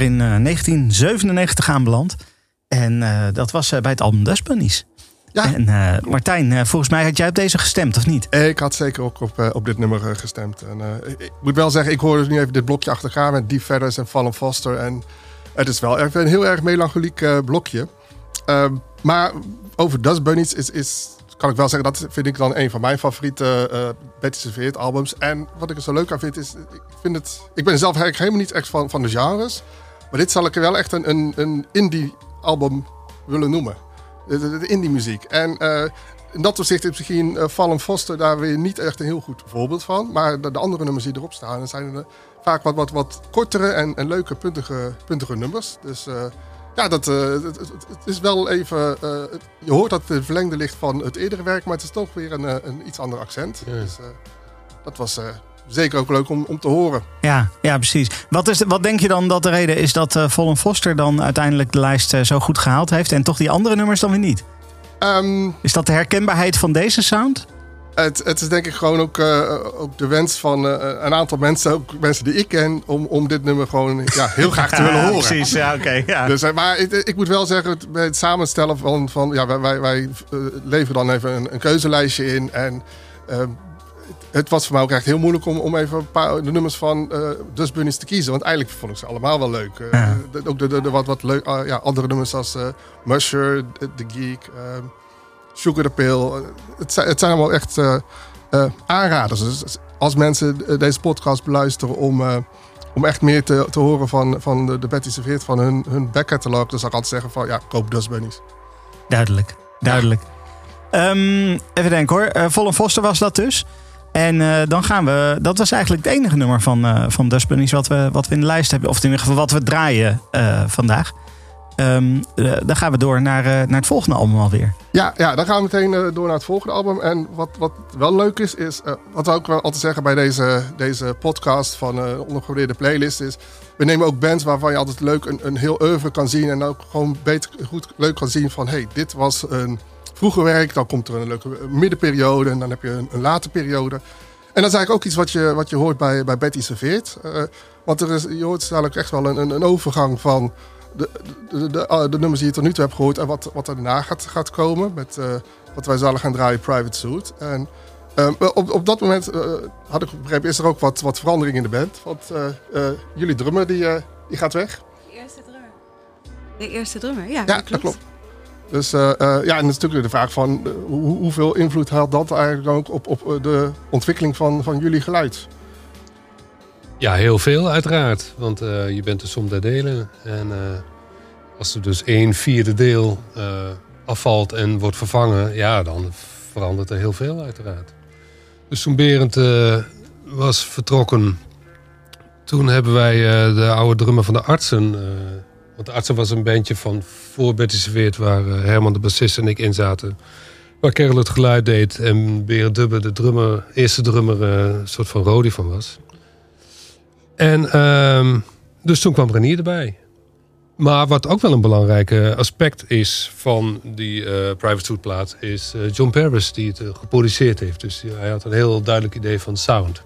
in eh, 1997 aanbeland. En eh, dat was eh, bij het album Dust Bunnies. Ja. En Martijn, volgens mij had jij op deze gestemd, of niet? Ik had zeker ook op, op dit nummer gestemd. En, ik moet wel zeggen, ik hoor dus nu even dit blokje achtergaan met Deep Ferris en Fallen Foster. En het is wel een heel erg melancholiek blokje. Ehm, maar over Dust Bunnies is, is, kan ik wel zeggen, dat vind ik dan een van mijn favoriete Betty albums. En wat ik er zo leuk aan vind, is, ik, vind het, ik ben zelf eigenlijk helemaal niet echt van, van de genres. Maar dit zal ik wel echt een, een, een indie album willen noemen. De, indie muziek. En eh, in dat opzicht is misschien eh, uh, Fallen Foster daar weer niet echt een heel goed voorbeeld van. Maar de, andere nummers die erop staan, zijn er vaak wat, wat, wat kortere en, en leuke puntige, puntige nummers. Dus ja, dat, het, het, is wel even... Je hoort dat het verlengde ligt van het eerdere werk, maar het is toch weer een, een iets ander accent. Dus dat was zeker ook leuk om, om te horen. Ja, ja precies. Wat, is, wat denk je dan dat de reden is dat Vollen Foster dan uiteindelijk de lijst eh, zo goed gehaald heeft en toch die andere nummers dan weer niet? Ehm, Is dat de herkenbaarheid van deze sound? Het, het is denk ik gewoon ook, eh, ook de wens van een aantal mensen, ook mensen die ik ken, om, om dit nummer gewoon ja, heel graag te willen horen. precies, ja, oké. ja. Dus, maar ik, ik moet wel zeggen, het- bij het samenstellen van, van ja, wij, wij, wij leveren dan even een, een keuzelijstje in. En ehm, het, was voor mij ook echt heel moeilijk om, om even een paar de nummers van eh Dus Bunnies te kiezen. Want eigenlijk vond ik ze allemaal wel leuk. Eh, Ja. de- ook de, de, de wat, wat leuk, ah, ja, andere nummers als eh Musher, The Geek, ehm, Sugar the Pill. Het, zijn, het zijn allemaal echt eh, eh, aanraders. Dus als mensen deze podcast beluisteren om, eh, om echt meer te, te horen van, van de, de Betty Serveert, van hun, hun backcatalog, dan zou ik altijd zeggen van ja, koop Dus Bunnies. Duidelijk, duidelijk. Ehm, even denken hoor. Volle Foster was dat dus. En eh, dan gaan we. Dat was eigenlijk het enige nummer van, eh van Dust wat we, wat we in de lijst hebben. Of in ieder geval wat we draaien eh, vandaag. Ehm, eh, dan gaan we door naar, naar het volgende album alweer. Ja, ja, dan gaan we meteen door naar het volgende album. En wat, wat wel leuk is, is wat we ook wel altijd zeggen bij deze, deze podcast van ondergewaardeerde playlist, is we nemen ook bands waarvan je altijd leuk een, een heel oeuvre kan zien en ook gewoon beter, goed leuk kan zien van, hey, dit was een vroeger werk, dan komt er een leuke middenperiode en dan heb je een, een late periode. En dat is eigenlijk ook iets wat je, wat je hoort bij, bij Betty Serveert. Eh, want er is, je hoort dadelijk echt wel een, een, overgang van de, de, de, de, ah, de nummers die je tot nu toe hebt gehoord en wat, wat er daarna gaat, gaat komen. Met eh, wat wij zullen gaan draaien, Private Suit. En ehm, op, op dat moment eh, had ik begrepen, is er ook wat, wat verandering in de band. Want eh, eh, jullie drummer die, eh, die gaat weg. De eerste drummer. De eerste drummer, ja. Ja, dat klopt. Dus eh, eh, ja, en dat is natuurlijk de vraag van eh, hoe, hoeveel invloed had dat eigenlijk ook op, op de ontwikkeling van, van jullie geluid? Ja, heel veel uiteraard. Want je bent de som der delen. En als er dus één vierde deel afvalt en wordt vervangen... ja, dan verandert er heel veel uiteraard. Dus toen Berend was vertrokken... toen hebben wij de oude drummer van de artsen... want de artsen was een bandje van voor Betty Serveert... waar eh, Herman de bassist en ik in zaten... Waar Kerel het geluid deed en Berend Dubbe, de drummer, eerste drummer, eh, een soort van Rodi van was. En ehm, dus toen kwam Renier erbij. Maar wat ook wel een belangrijk aspect is van die eh, Private Suit plaat... is John Paris die het geproduceerd heeft. Dus hij had een heel duidelijk idee van sound.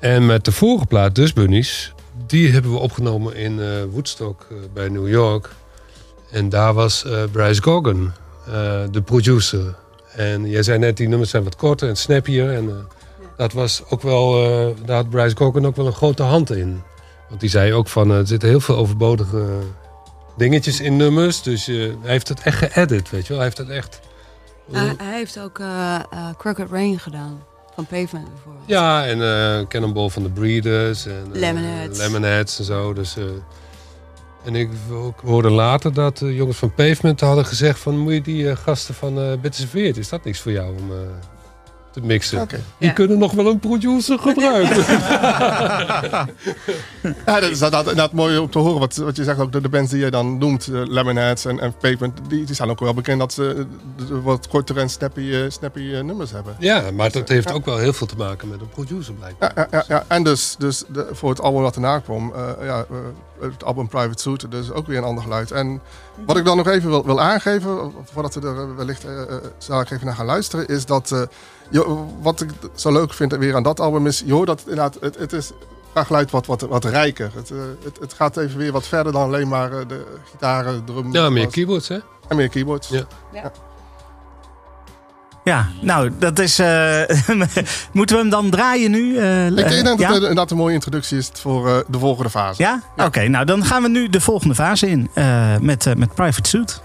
En met de vorige plaat, Dus Bunnies... die hebben we opgenomen in eh, Woodstock eh, bij New York. En daar was eh, Bryce Gogan, de producer. En jij zei net, die nummers zijn wat korter en snappier. En dat was ook wel, daar had Bryce Gogan ook wel een grote hand in. Want die zei ook van, eh, er zitten heel veel overbodige dingetjes in nummers. Dus hij heeft het echt geëdit, weet je wel. Hij heeft het echt... Uh, hij heeft ook uh, uh, Crooked Rain gedaan. Van Pavement bijvoorbeeld. Ja, en uh, Cannonball van de Breeders. En, uh, Lemonheads. Lemonheads en zo. Dus, uh, en ik hoorde later dat de jongens van Pavement hadden gezegd van... moet je die gasten van uh, Serveert, is dat niks voor jou om te mixen? Okay. Die ja. kunnen nog wel een producer gebruiken. ja, dat is inderdaad mooi om te horen. Wat, wat je zegt, ook de, de bands die je dan noemt, uh, Lemonheads en, en Pavement... Die, die zijn ook wel bekend dat ze uh, wat kortere en snappy, uh, snappy nummers hebben. Ja, maar dat heeft ook wel heel veel te maken met een producer blijkbaar. Ja, ja, ja. en dus, dus de, voor het album wat erna kwam... ja, het album Private Suit, dus ook weer een ander geluid. En wat ik dan nog even wil, wil aangeven, voordat we er wellicht uh, zal ik even naar gaan luisteren, is dat uh, je, wat ik zo leuk vind weer aan dat album is, je hoort dat inderdaad, het, het is qua geluid wat, wat, wat rijker. Het, uh, het, het, gaat even weer wat verder dan alleen maar uh, de gitaren, drum. Ja, meer keyboards hè? En meer keyboards. Ja. ja. Ja, nou, dat is. Uh, moeten we hem dan draaien nu? Uh, ik denk dat ja? het inderdaad een mooie introductie is voor uh, de volgende fase. Ja? ja. Oké, okay, nou dan gaan we nu de volgende fase in met, met Private Suit.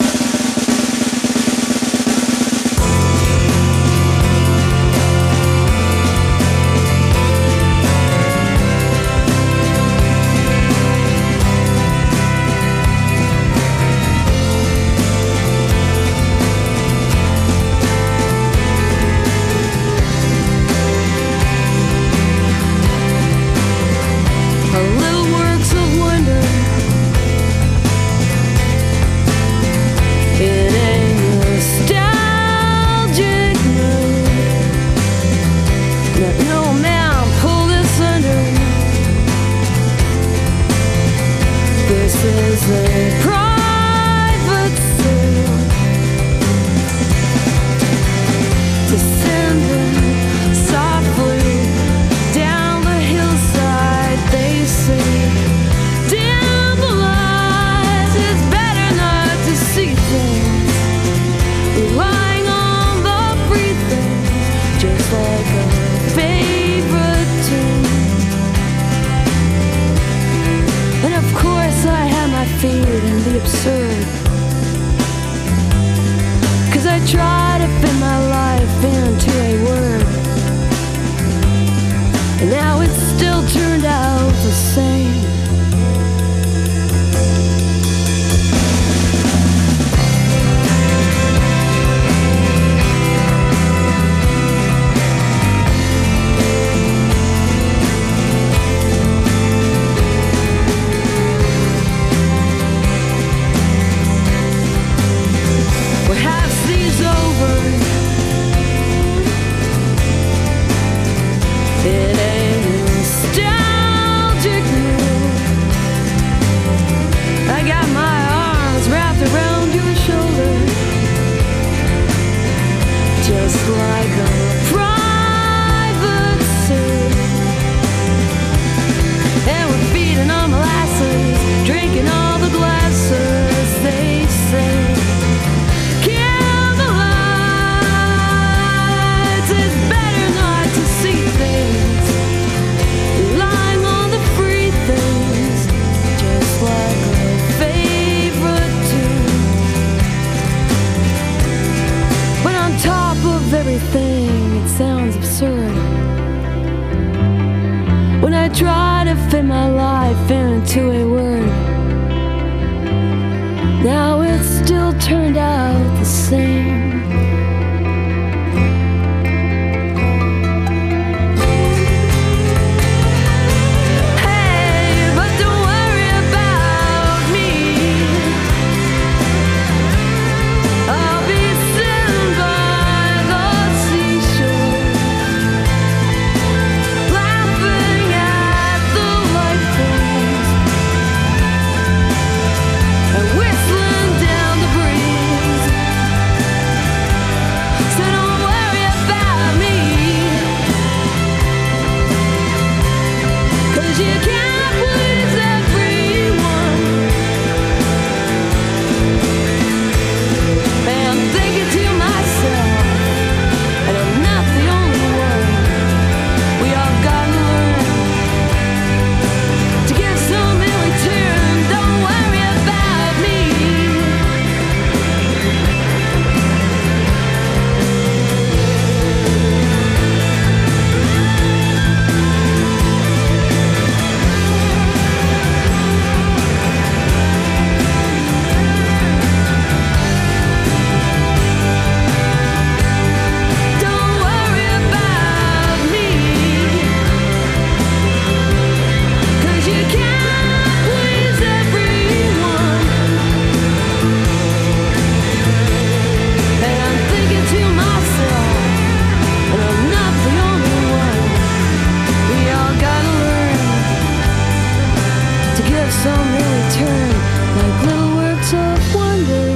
Some in return, like little works of wonder.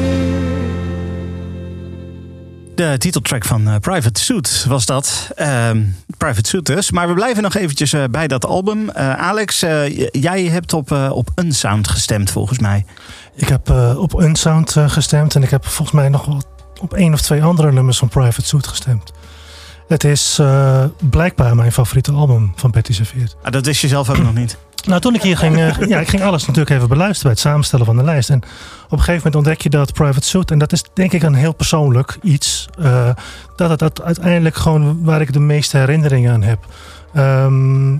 De titeltrack van eh, Private Suit was dat. Ehm, Private Suit dus. Maar we blijven nog eventjes eh, bij dat album. Eh, Alex, jij hebt op, op Unsound gestemd volgens mij. Ik heb op Unsound gestemd en ik heb volgens mij nog wel op één of twee andere nummers van Private Suit gestemd. Het is eh, blijkbaar mijn favoriete album van Betty Serveert. Ah, dat wist je zelf ook nog niet. Nou, toen ik hier ging, eh, ja, ik ging alles natuurlijk even beluisteren bij het samenstellen van de lijst. En op een gegeven moment ontdek je dat Private Suit, en dat is denk ik een heel persoonlijk iets, eh, dat het dat uiteindelijk gewoon waar ik de meeste herinneringen aan heb. Ehm,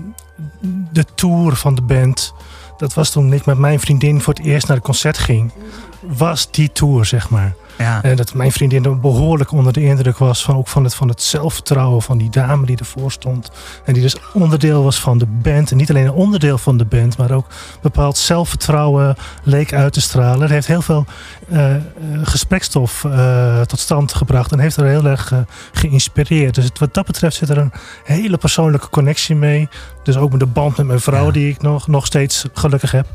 de tour van de band, dat was toen ik met mijn vriendin voor het eerst naar het concert ging, was die tour, zeg maar. Ja. En dat mijn vriendin behoorlijk onder de indruk was van, ook van, het, van het zelfvertrouwen van die dame die ervoor stond. En die dus onderdeel was van de band. En niet alleen een onderdeel van de band, maar ook bepaald zelfvertrouwen leek uit te stralen. Het heeft heel veel eh, gesprekstof eh, tot stand gebracht en heeft er heel erg geïnspireerd. Dus het- wat dat betreft zit er een hele persoonlijke connectie mee. Dus ook met de band met mijn vrouw, die ik nog, nog steeds gelukkig heb.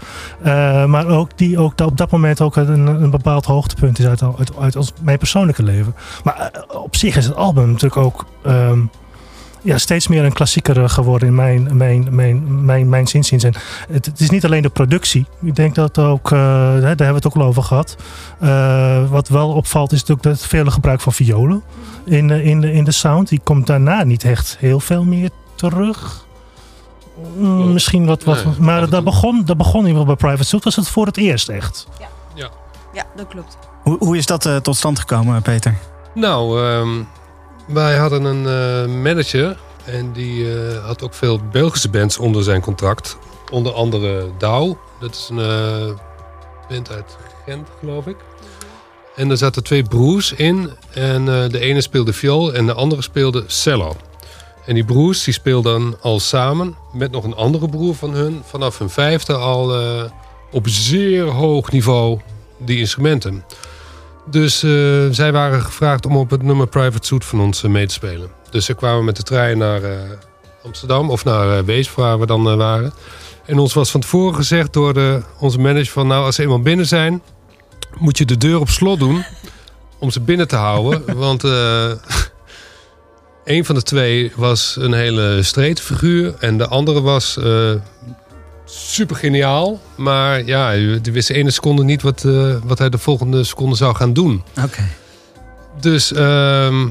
Maar ook die ook op dat moment ook een, een bepaald hoogtepunt is uit, uit, uit ons, mijn persoonlijke leven. Maar op zich is het album natuurlijk ook ehm, ja, steeds meer een klassieker geworden in mijn, mijn, mijn, mijn, mijn zinziens. En het, het is niet alleen de productie. Ik denk dat ook, eh, hè, daar hebben we het ook al over gehad. Eh, wat wel opvalt is natuurlijk het vele gebruik van violen in, de- in, de, in de sound. Die komt daarna niet echt heel veel meer terug. Mm, Misschien wat, wat Nee, maar dat begon, dat begon in ieder geval bij Private Suit. Was het voor het eerst echt? Ja, dat klopt. Hoe, hoe is dat eh, tot stand gekomen, Peter? Nou, ehm, wij hadden een eh, manager en die eh, had ook veel Belgische bands onder zijn contract. Onder andere Douw, dat is een eh, band uit Gent, geloof ik. En er zaten twee broers in en de ene speelde viool en de andere speelde cello. En die broers die speelden al samen met nog een andere broer van hun vanaf hun vijfde al op zeer hoog niveau die instrumenten. Dus eh, zij waren gevraagd om op het nummer Private Suit van ons eh, mee te spelen. Dus ze kwamen met de trein naar eh, Amsterdam of naar Weesp, waar we dan waren. En ons was van tevoren gezegd door de, onze manager van... nou, als ze eenmaal binnen zijn, moet je de deur op slot doen... om ze binnen te houden. Want een van de twee was een hele streed figuur... en de andere was super geniaal. Maar ja, die wist de ene seconde niet wat, eh, wat hij de volgende seconde zou gaan doen. Oké. Dus ehm,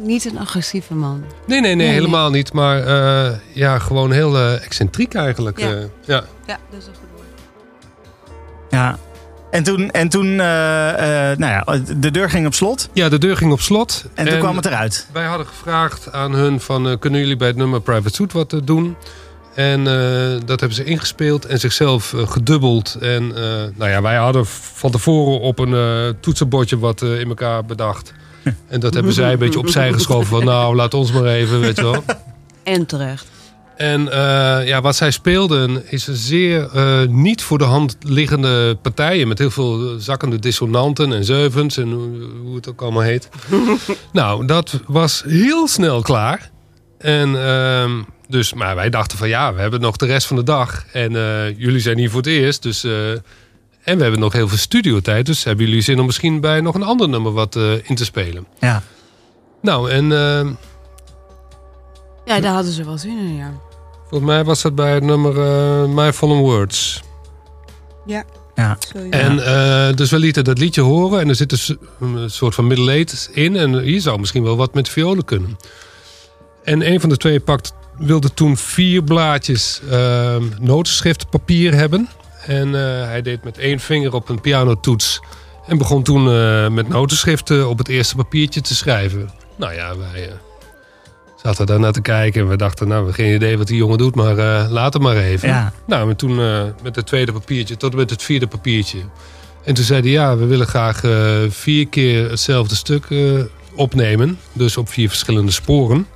niet een agressieve man. nee, nee, nee, Nee, helemaal niet. Maar eh, ja, gewoon heel eh, excentriek eigenlijk. Ja. eh. ja. Ja, dat is een goed woord. Ja. En toen, en toen eh, eh, nou ja, de deur ging op slot. ja, de deur ging op slot. En toen kwam het eruit. Wij hadden gevraagd aan hun van... eh, kunnen jullie bij het nummer Private Suit wat doen? En eh, dat hebben ze ingespeeld en zichzelf eh, gedubbeld. En eh, nou ja, wij hadden van tevoren op een eh, toetsenbordje wat in elkaar bedacht. En dat hebben zij een beetje opzij geschoven van... nou, laat ons maar even, weet je wel. En terecht. En eh, ja, wat zij speelden is een zeer eh, niet voor de hand liggende partijen... met heel veel zakkende dissonanten en zeuvens en hoe, hoe het ook allemaal heet. nou, dat was heel snel klaar. En ehm, dus, maar wij dachten van ja, we hebben nog de rest van de dag. En eh, jullie zijn hier voor het eerst, dus... eh, en we hebben nog heel veel studiotijd, dus hebben jullie zin om misschien bij nog een ander nummer wat eh, in te spelen? Ja. Nou, en Ja, daar hadden ze wel zin in, ja. volgens mij was dat bij het nummer eh, My Fallen Words. Ja. Ja. En eh, dus we lieten dat liedje horen en er zit dus een soort van middeleed in. En hier zou misschien wel wat met violen kunnen. En een van de twee pakt, wilde toen vier blaadjes uh, notenschriftpapier hebben. En eh, hij deed met één vinger op een pianotoets. En begon toen eh, met notenschriften op het eerste papiertje te schrijven. Nou ja, wij eh, zaten daar naar te kijken. En we dachten, nou, we geen idee wat die jongen doet. Maar eh laat hem maar even. Ja. Nou, en toen met het tweede papiertje tot en met het vierde papiertje. En toen zei hij, ja, we willen graag vier keer hetzelfde stuk opnemen. Dus op vier verschillende sporen.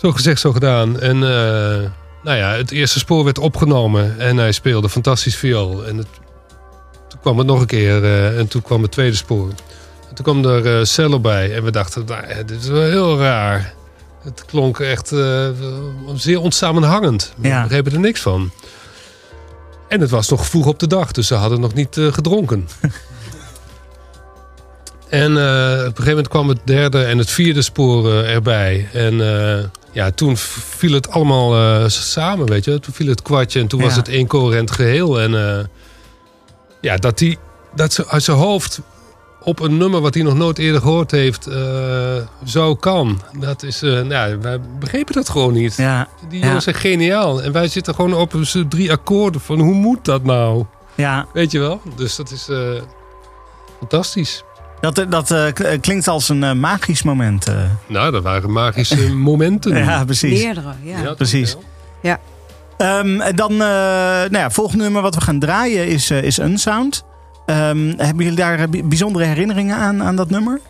Zo gezegd, zo gedaan. En eh, nou ja, het eerste spoor werd opgenomen. En hij speelde fantastisch viool. En het, toen kwam het nog een keer. eh, en toen kwam het tweede spoor. En toen kwam er eh, cello bij. En we dachten, nou, dit is wel heel raar. Het klonk echt zeer onsamenhangend. We Ja. begrepen er niks van. En het was nog vroeg op de dag, dus ze hadden nog niet gedronken. en op een gegeven moment kwam het derde en het vierde spoor erbij. En ja, toen viel het allemaal eh, samen, weet je. Toen viel het kwartje en toen was het één coherent geheel. En eh, ja, dat, die, dat ze uit zijn hoofd op een nummer wat hij nog nooit eerder gehoord heeft, eh, zo kan. Dat is, nou, wij begrepen dat gewoon niet. Ja. Die Ja. jongens zijn geniaal. En wij zitten gewoon op drie akkoorden van hoe moet dat nou? Ja. Weet je wel? Dus dat is fantastisch. Dat, dat eh, k- klinkt als een eh, magisch moment. eh. Nou, dat waren magische momenten. Ja, precies. Meerdere, ja. precies. wel? Ehm, en dan, eh nou ja, volgende nummer wat we gaan draaien is, eh, is Unsound. Ehm, hebben jullie daar eh, bi- bijzondere herinneringen aan, aan dat nummer?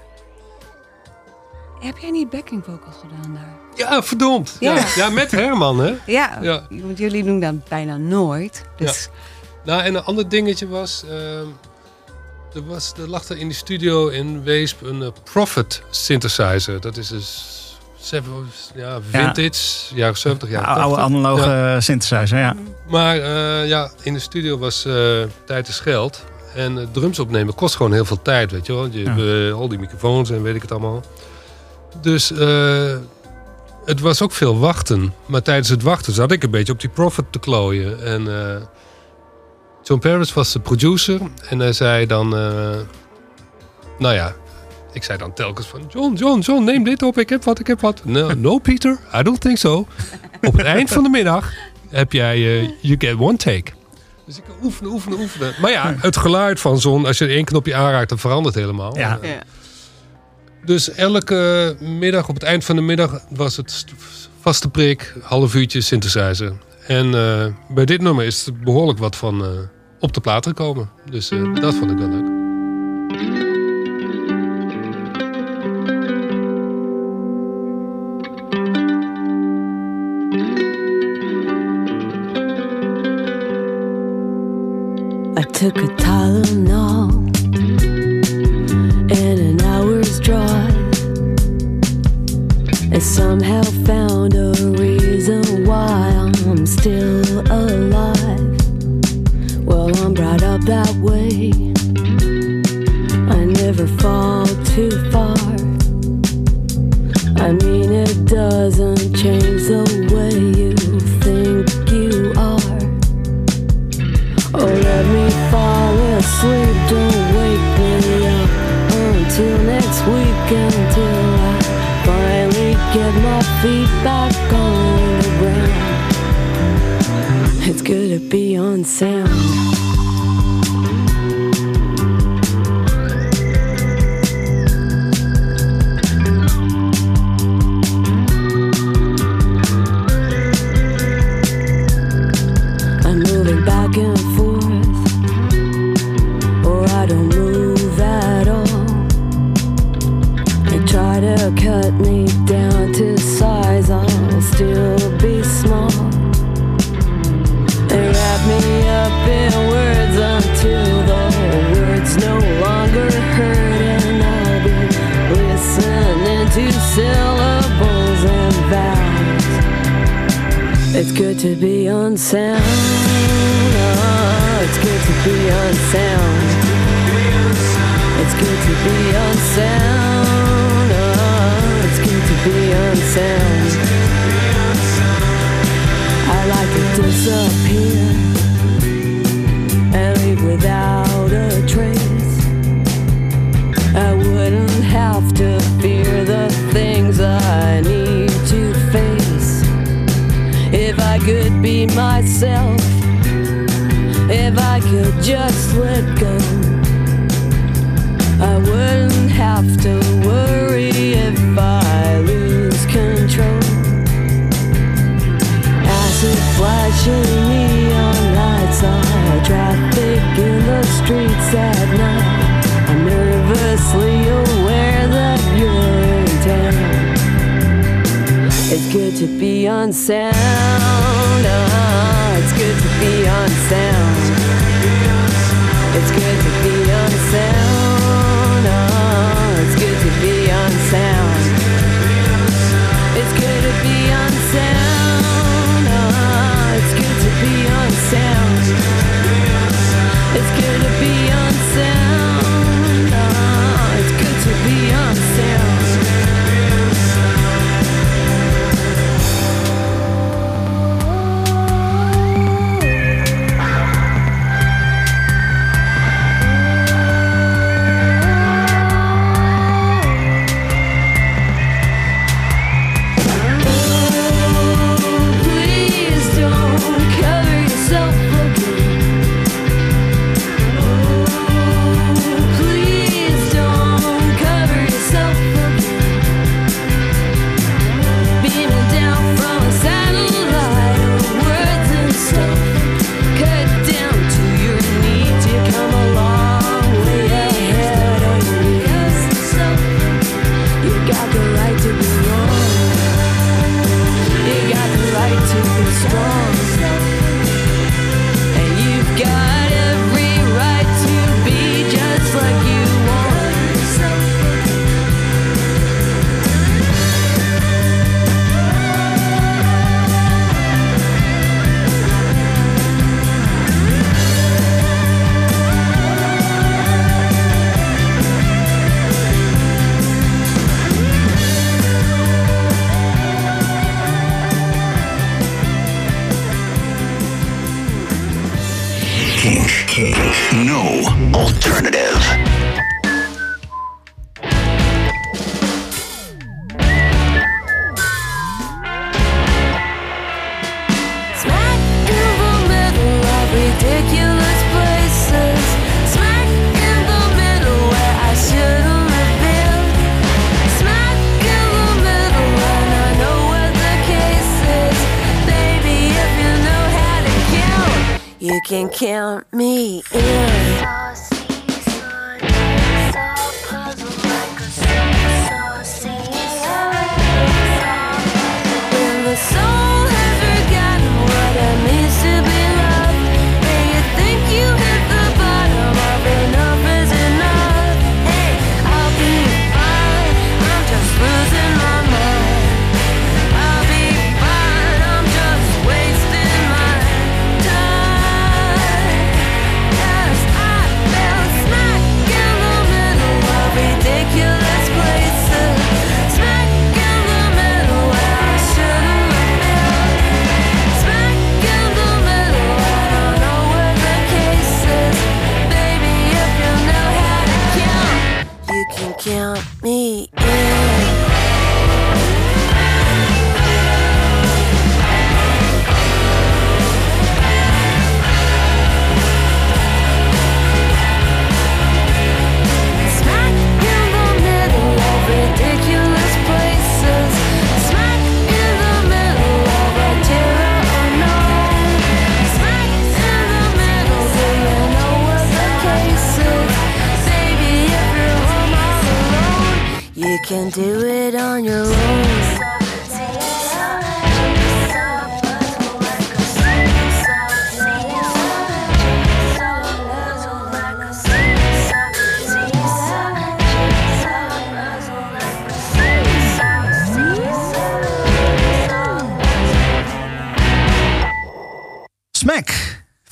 Heb jij niet backing vocals gedaan daar? Ja, verdomd. Ja. Ja. Ja, met Herman, hè? Ja, Ja. want jullie doen dat bijna nooit. Dus Nou, en een ander dingetje was... er, was er lag er in die studio in Weesp een eh, Prophet synthesizer. Dat is dus seven- ja, vintage, jaren 70, jaren Oude 80. analoge Ja. synthesizer, ja. Maar eh, ja, in de studio was eh, tijd is geld. En drums opnemen kost gewoon heel veel tijd, weet je wel. Je Ja. hebt al die microfoons en weet ik het allemaal. Dus het was ook veel wachten. Maar tijdens het wachten zat ik een beetje op die Prophet te klooien. En John Paris was de producer. En hij zei dan... eh, nou ja, ik zei dan telkens van... John, John, John, neem dit op. Ik heb wat, ik heb wat. No, no Peter, I don't think so. Op het eind van de middag heb jij... eh, you get one take. Dus ik oefenen, oefenen, oefenen. Maar ja, het geluid van zo'n... Als je één knopje aanraakt, dan verandert het helemaal. Ja. Ja. Dus elke middag, op het eind van de middag, was het st- vaste prik, half uurtje synthesizer. En eh, bij dit nummer is er behoorlijk wat van eh, op de plaat gekomen. Dus eh, dat vond ik wel leuk. I took a Tylenol and an hour's drive, and somehow found get my feet back on the ground. It's good to be on sound. It's good to be on sound. Oh, it's good to be on sound. It's good to be on sound. Oh, it's good to be on sound. I like to disappear and leave without a trace. I wouldn't have to fear the things I need Could be myself, if I could just let go, I wouldn't have to worry if I lose control. Acid flashing neon lights are traffic in the streets at night. I'm nervously aware It's good to be on sound. Oh, it's good to be on sound. It's good to be on sound.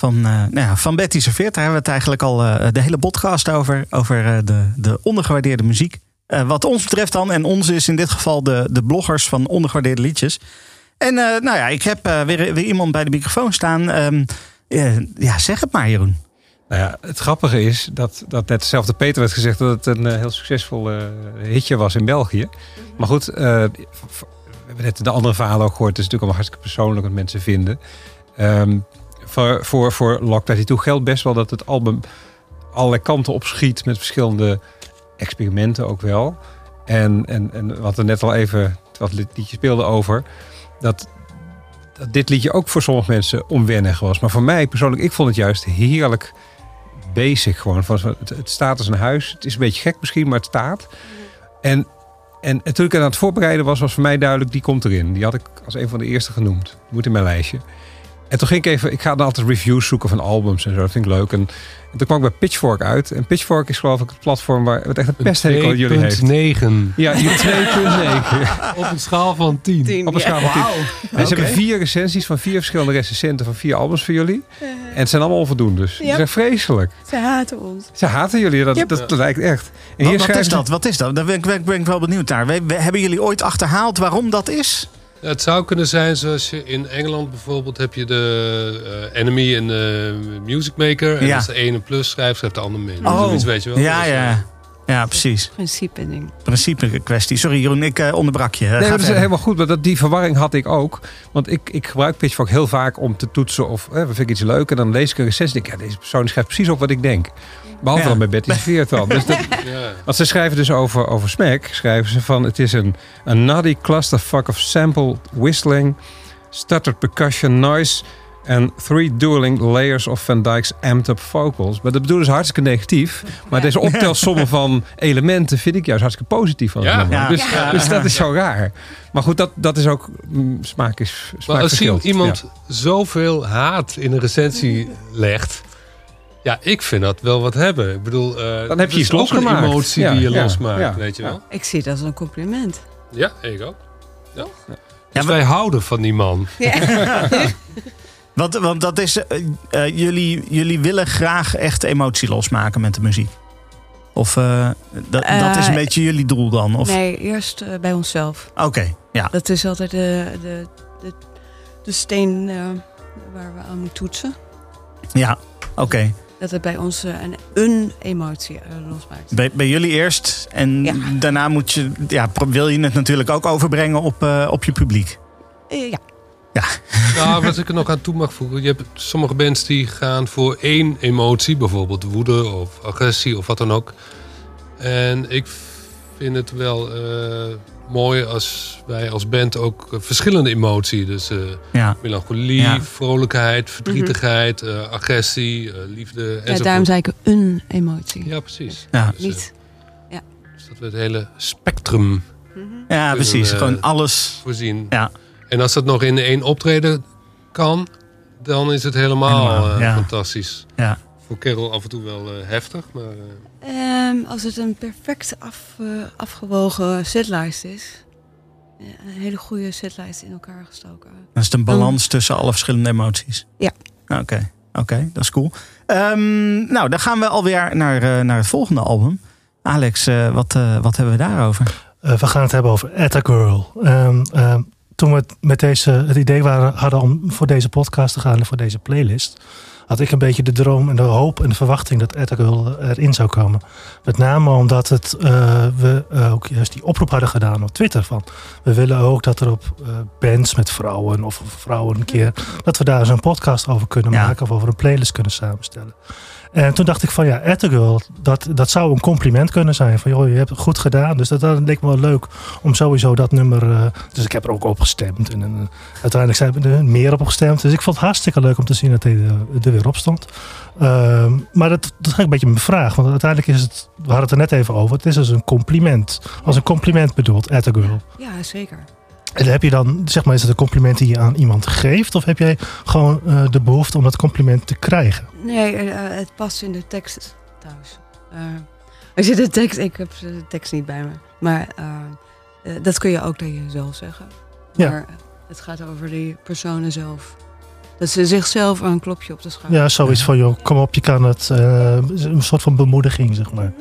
Van, eh, nou ja, van Betty Serveert. Daar hebben we het eigenlijk al eh, de hele podcast over. Over eh, de, de ondergewaardeerde muziek. Wat ons betreft dan. En ons is in dit geval de, de bloggers van ondergewaardeerde liedjes. En nou ja, ik heb weer, weer iemand bij de microfoon staan. Ehm, eh, ja, zeg het maar Jeroen. Nou ja, het grappige is dat, dat net hetzelfde Peter werd gezegd dat het een heel succesvol hitje was in België. Maar goed, we hebben net de andere verhalen ook gehoord. Het is natuurlijk allemaal hartstikke persoonlijk wat mensen vinden. Ehm, voor, voor, voor Lock 32 geldt best wel dat het album allerlei kanten opschiet met verschillende experimenten ook wel. En, en, en wat er net al even, wat liedje speelde over, dat, dat dit liedje ook voor sommige mensen onwennig was. Maar voor mij persoonlijk, ik vond het juist heerlijk basic gewoon. Van, het staat als een huis. Het is een beetje gek misschien, maar het staat. En, en, en toen ik aan het voorbereiden was, was voor mij duidelijk, die komt erin. Die had ik als een van de eerste genoemd. Moet in mijn lijstje. En toen ging ik even, ik ga dan altijd reviews zoeken van albums en zo. Dat vind ik leuk. En, en toen kwam ik bij Pitchfork uit. En Pitchfork is geloof ik het platform waar het echt een pesthekel jullie heeft. 2.9. Ja, je 2.9. Op een schaal van 10. Op een schaal van 10. En ze hebben vier recensies van vier verschillende recensenten van vier albums voor jullie. En het zijn allemaal onvoldoende. Dus is echt vreselijk. Ze haten ons. Ze haten jullie, dat, Yep. dat, dat lijkt echt. En Wat, wat schrijven is ze- dat? Wat is dat? Daar ben ik, ben ik- ben ik wel benieuwd naar. We, we- hebben jullie ooit achterhaald waarom dat is? Het zou kunnen zijn zoals je in Engeland bijvoorbeeld heb je de eh, Enemy en de Music Maker. En Ja. als de ene plus schrijft, schrijft de ander min. Zoiets weet je wel. Ja, Dus, ja. Ja, precies. Principe ding. Principe kwestie. Sorry Jeroen, ik eh, onderbrak je. Nee, dat is helemaal goed. Maar dat, die verwarring had ik ook. Want ik, ik gebruik Pitchfork heel vaak om te toetsen of eh, vind ik iets leuk. En dan lees ik een recensie. en denk ik, ja, deze persoon schrijft precies op wat ik denk. Behalve Ja. dan bij Betty Veert dan. Dus dat, Ja. want ze schrijven dus over, over Smack. Schrijven ze van het is een, een nutty clusterfuck of sample whistling, stuttered percussion noise en three dueling layers of Van Dyke's amped up vocals. Maar dat bedoelen ze hartstikke negatief. Maar deze optelsomme van elementen vind ik juist hartstikke positief. Van het Ja. Ja. Dus, Ja. dus dat is zo raar. Maar goed, dat, dat is ook mm, smaak is smaak Maar als verschilt. iemand zoveel haat in een recensie legt... Ja, ik vind dat wel wat hebben. Ik bedoel, eh, Dan heb je dat iets is ook een emotie Ja, die je ja, losmaakt, ja. weet je wel. Ik zie het als een compliment. Ja, ik ook. Ja. Dus maar- wij houden van die man. Want, want dat is, eh, eh, jullie, jullie willen graag echt emotie losmaken met de muziek. Of eh, dat, dat is een beetje jullie doel dan? Of? Nee, eerst bij onszelf. Oké, ja. Dat is altijd de, de, de, de steen waar we aan moeten toetsen. ja. Oké. Dat het bij ons een, een emotie losmaakt. Bij, bij jullie eerst. En Ja. daarna moet je, ja, wil je het natuurlijk ook overbrengen op, op je publiek. Eh, ja. Nou, wat ik er nog aan toe mag voegen. Je hebt sommige bands die gaan voor één emotie. Bijvoorbeeld woede of agressie of wat dan ook. En ik vind het wel eh, mooi als wij als band ook eh, verschillende emoties. Dus eh, Ja. melancholie, Ja. vrolijkheid, verdrietigheid, eh, agressie, eh, liefde ja, enzovoort. daarom zei ik een emotie. Ja, precies. Ja. Dus, Niet. dus dat we het hele spectrum Ja, kunnen, precies. Gewoon alles. voorzien. Ja. En als dat nog in één optreden kan, dan is het helemaal, Helemaal, eh, ja. fantastisch. Ja. Voor Carol af en toe wel eh, heftig, maar eh, Ehm, als het een perfect af, eh, afgewogen setlijst is. Ja, een hele goede setlijst in elkaar gestoken. Dat is een balans tussen alle verschillende emoties. Ja. Oké, oké, dat is cool. Ehm, nou, dan gaan we alweer naar, eh, naar het volgende album. Alex, eh, wat, eh, wat hebben we daarover? Eh, we gaan het hebben over Atta Girl. Ehm, ehm, toen we het met deze, het idee waren, hadden om voor deze podcast te gaan en voor deze playlist, had ik een beetje de droom en de hoop en de verwachting dat Girl erin zou komen. Met name omdat het, eh, we eh, ook juist die oproep hadden gedaan op Twitter. Van, we willen ook dat er op eh, bands met vrouwen of vrouwen een keer, dat we daar zo'n podcast over kunnen Ja. maken of over een playlist kunnen samenstellen. En toen dacht ik van ja, Ettergirl, dat, dat zou een compliment kunnen zijn. Van joh, je hebt het goed gedaan. Dus dat, dat leek me wel leuk om sowieso dat nummer... eh, dus ik heb er ook op gestemd. En, en, uiteindelijk zijn er meer op gestemd. Dus ik vond het hartstikke leuk om te zien dat hij er, er weer op stond. Ehm, maar dat, dat is een beetje mijn vraag. Want uiteindelijk is het, we hadden het er net even over. Het is dus een compliment. Als een compliment bedoeld, Ettergirl. Ja, zeker. En heb je dan, zeg maar, is het een compliment die je aan iemand geeft? Of heb jij gewoon eh, de behoefte om dat compliment te krijgen? Nee, eh, het past in de tekst trouwens. Eh, als je de tekst, ik heb de tekst niet bij me. Maar eh, eh, dat kun je ook tegen jezelf zeggen. Ja. Maar het gaat over die personen zelf. Dat ze zichzelf een klopje op de schouder. Ja, zoiets van, joh, kom op, je kan het. eh, een soort van bemoediging, zeg maar.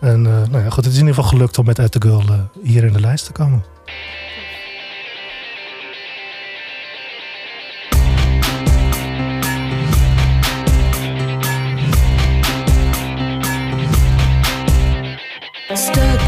En eh, nou ja, goed, het is in ieder geval gelukt om met At The Girl eh, hier in de lijst te komen. stuck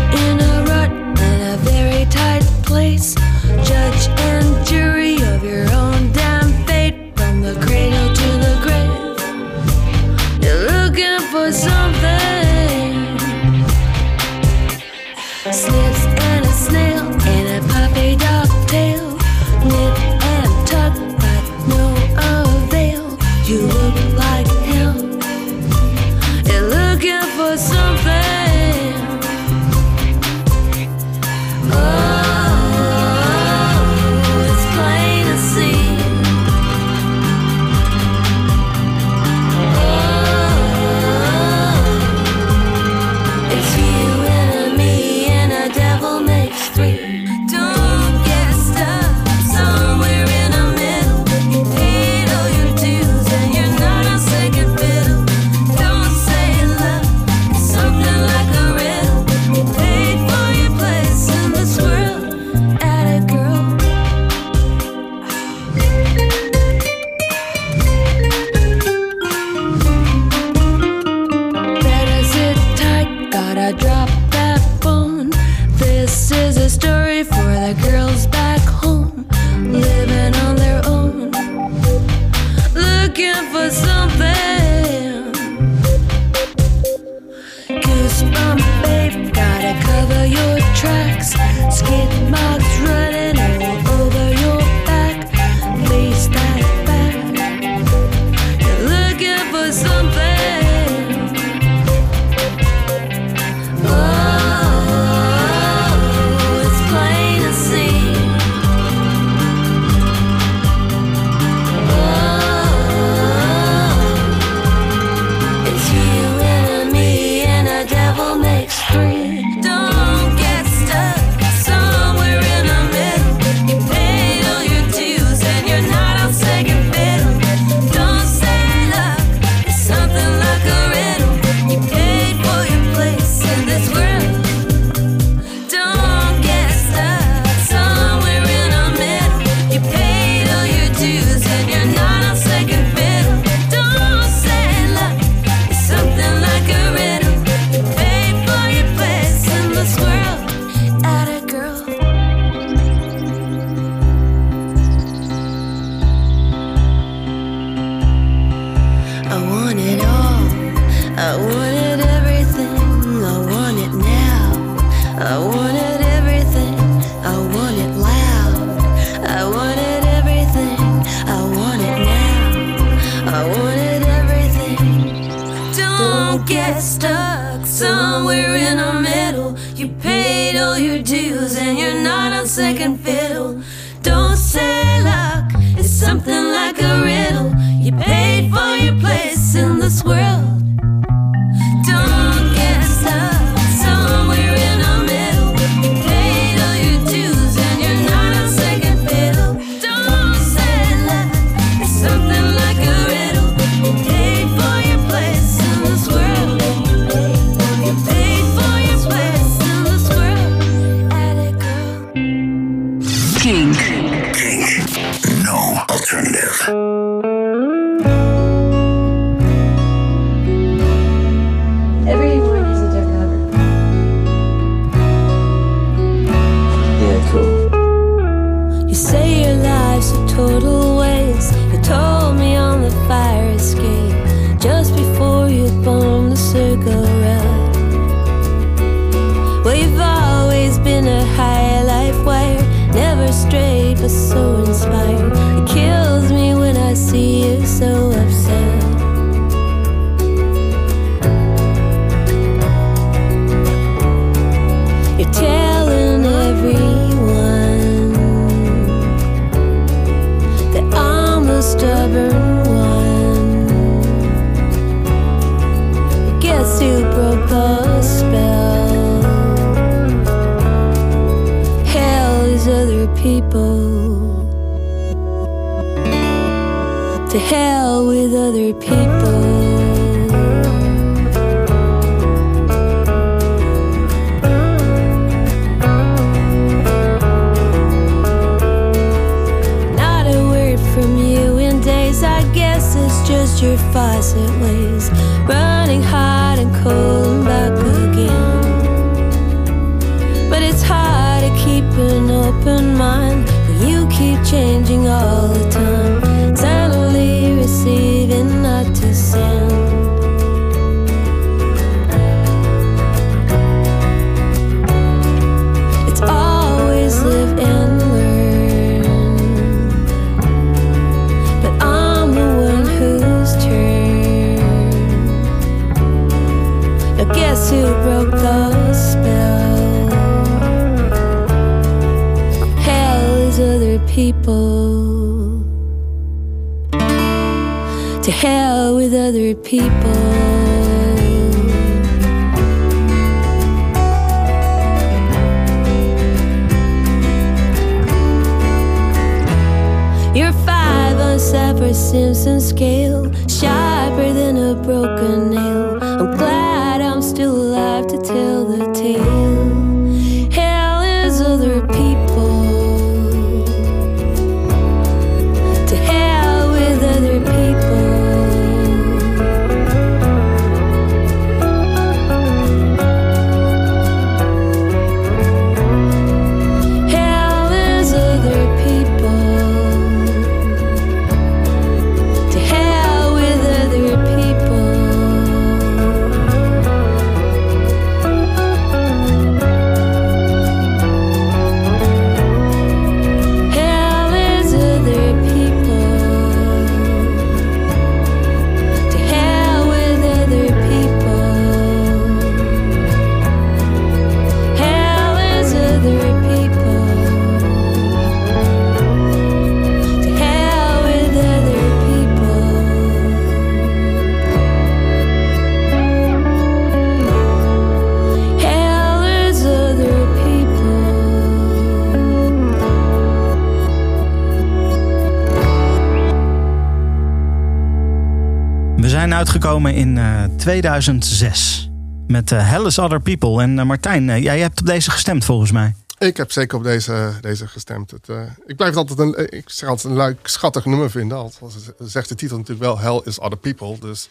uitgekomen in eh, 2006 met uh, Hell is Other People. En eh, Martijn, uh, jij hebt op deze gestemd volgens mij. Ik heb zeker op deze, deze gestemd. Het, ik blijf altijd een, ik zeg altijd een leuk, schattig nummer vinden. Al zegt de titel natuurlijk wel Hell is Other People. Dus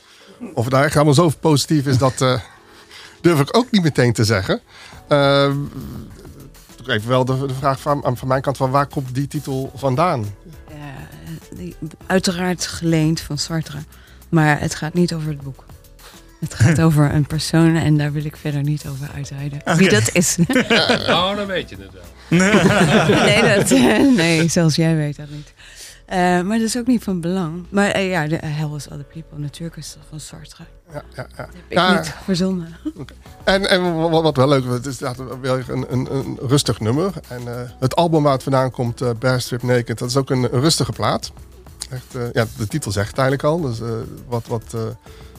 of het daar echt zo positief is, dat durf ik ook niet meteen te zeggen. even wel de, vraag van, van mijn kant: van waar komt die titel vandaan? Uiteraard geleend van Sartre. Maar het gaat niet over het boek. Het gaat over een persoon en daar wil ik verder niet over uitweiden. Wie dat is. Oh, dan weet je het wel. nee, dat, nee, zelfs jij weet dat niet. Eh, maar dat is ook niet van belang. Maar eh, ja, de Hell is Other People natuurlijk is dat van Sartre. Ja, ja, ja. Dat ik niet verzonnen. En, en wat, wel leuk is, het is weer een, een, een rustig nummer. En eh, het album waar het vandaan komt, Bear Strip Naked, dat is ook een rustige plaat. Echt, eh, ja, de titel zegt eigenlijk al. Dus eh, wat, wat eh,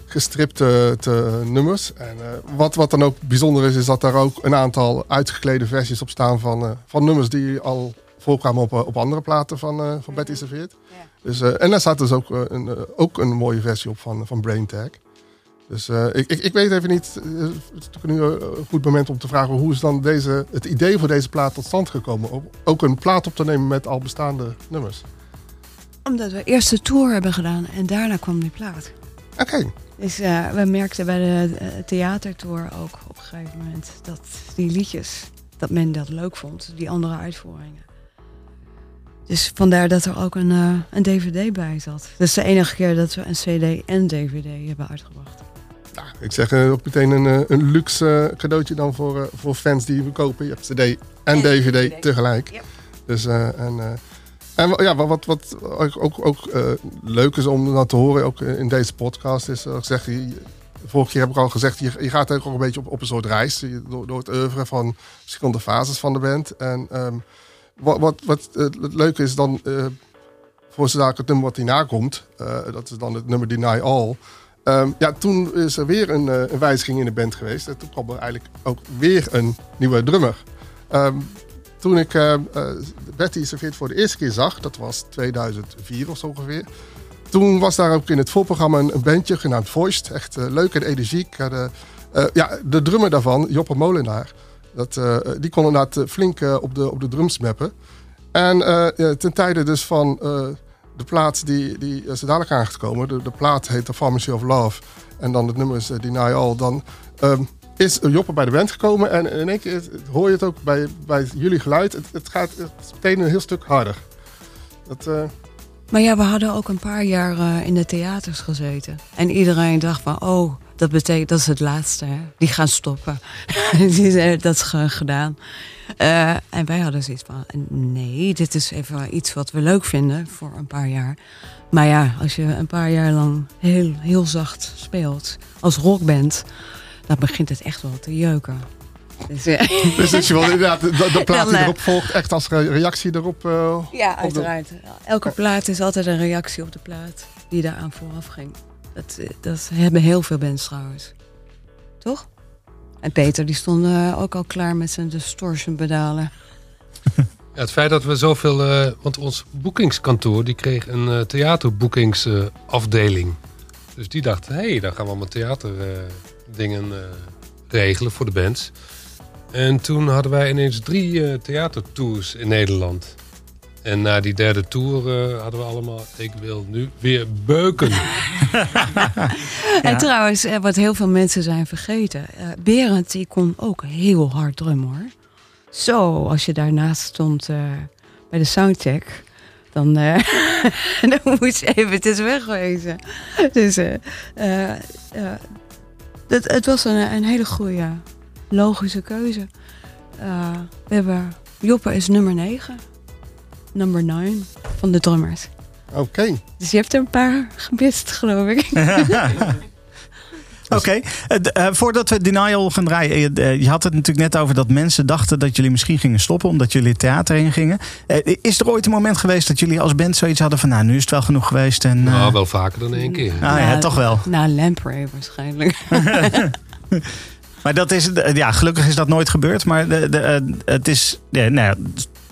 gestripte te nummers. En wat, wat dan ook bijzonder is, is dat daar ook een aantal uitgeklede versies op staan van, van nummers die al voorkwamen op, op andere platen van, van Betty Serveert. Dus, eh, en daar staat dus ook, een, ook een mooie versie op van, van Brain Tag. Dus ik, ik, ik weet even niet, het is nu een goed moment om te vragen hoe is dan deze, het idee voor deze plaat tot stand gekomen? Om ook een plaat op te nemen met al bestaande nummers. Omdat we eerst de tour hebben gedaan en daarna kwam die plaat. Oké, Dus eh, we merkten bij de eh, theatertour ook op een gegeven moment dat die liedjes, dat men dat leuk vond, die andere uitvoeringen. Dus vandaar dat er ook een, eh, een DVD bij zat. Dat is de enige keer dat we een CD en DVD hebben uitgebracht. ik zeg ook meteen een, een luxe cadeautje dan voor, voor fans die we kopen. Je hebt CD en, DVD, tegelijk. Ja. Dus, eh, en en ja, wat, wat, ook, ook, eh, leuk is om dat te horen, ook in deze podcast, is dat ik zeg, je, vorige keer heb ik al gezegd, je, je gaat ook een beetje op, op een soort reis door, door het oeuvre van verschillende fases van de band. En ehm, wat, wat, wat eh, het leuke is dan, eh voor zodat het nummer wat hierna komt, dat is dan het nummer Deny All. Ehm, ja, toen is er weer een, een wijziging in de band geweest. En toen kwam er eigenlijk ook weer een nieuwe drummer. Ehm, toen ik eh, Betty Serveert voor de eerste keer zag, dat was 2004 of zo ongeveer. Toen was daar ook in het voorprogramma een, bandje genaamd Voiced. Echt eh, leuk en energiek. De, ja, de drummer daarvan, Joppe Molenaar, dat, die kon inderdaad flink op, de, op de drums mappen. En ten tijde dus van de plaat die, die er dadelijk aangekomen. De, plaat heet The Pharmacy of Love. En dan het nummer is Deny All. Dan ehm, is Joppe bij de band gekomen. En in één keer hoor je het ook bij, bij jullie geluid. Het, gaat het een heel stuk harder. Dat, eh, Maar ja, we hadden ook een paar jaar eh, in de theaters gezeten. En iedereen dacht van, oh, dat betekent, dat is het laatste. Die gaan stoppen. Dat is gedaan. Eh, en wij hadden zoiets van, nee, dit is even iets wat we leuk vinden voor een paar jaar. Maar ja, als je een paar jaar lang heel, heel zacht speelt als rockband, dan begint het echt wel te jeuken. Dus, eh, dus dus je wil inderdaad de, de plaat Dan, die eh, erop volgt echt als re- reactie erop. eh, Ja, de- uiteraard. Elke plaat is altijd een reactie op de plaat die daaraan vooraf ging. Dat, dat hebben heel veel bands trouwens. Toch? En Peter die stond ook al klaar met zijn distortion pedalen. Ja, het feit dat we zoveel... eh, want ons boekingskantoor die kreeg een eh, theaterboekingsafdeling. dus die dacht, hé, hey, dan gaan we allemaal theaterdingen eh, regelen voor de bands. En toen hadden wij ineens drie eh, theatertours in Nederland. En na die derde tour eh, hadden we allemaal... Ik wil nu weer beuken. En trouwens, wat heel veel mensen zijn vergeten. eh Berend die kon ook heel hard drummen hoor. Zo, als je daarnaast stond eh, bij de soundcheck. Dan, eh, dan moest je eventjes wegwezen. Dus eh, eh, eh, het, het was een, een hele goede, logische keuze. Eh, we hebben, Joppe is nummer 9. Nummer 9 van de drummers. Oké. Dus je hebt er een paar gemist, geloof ik. Oké, eh, eh, voordat we Denial gaan draaien. eh, je had het natuurlijk net over dat mensen dachten dat jullie misschien gingen stoppen. Omdat jullie het theater in gingen. Eh, is er ooit een moment geweest dat jullie als band zoiets hadden van... nou, nu is het wel genoeg geweest en... Nou, wel vaker dan één keer. Ah, ja, toch wel. Na Lamprey waarschijnlijk. Maar dat is, ja, gelukkig is dat nooit gebeurd. Maar de, de, het is, ja, nou ja,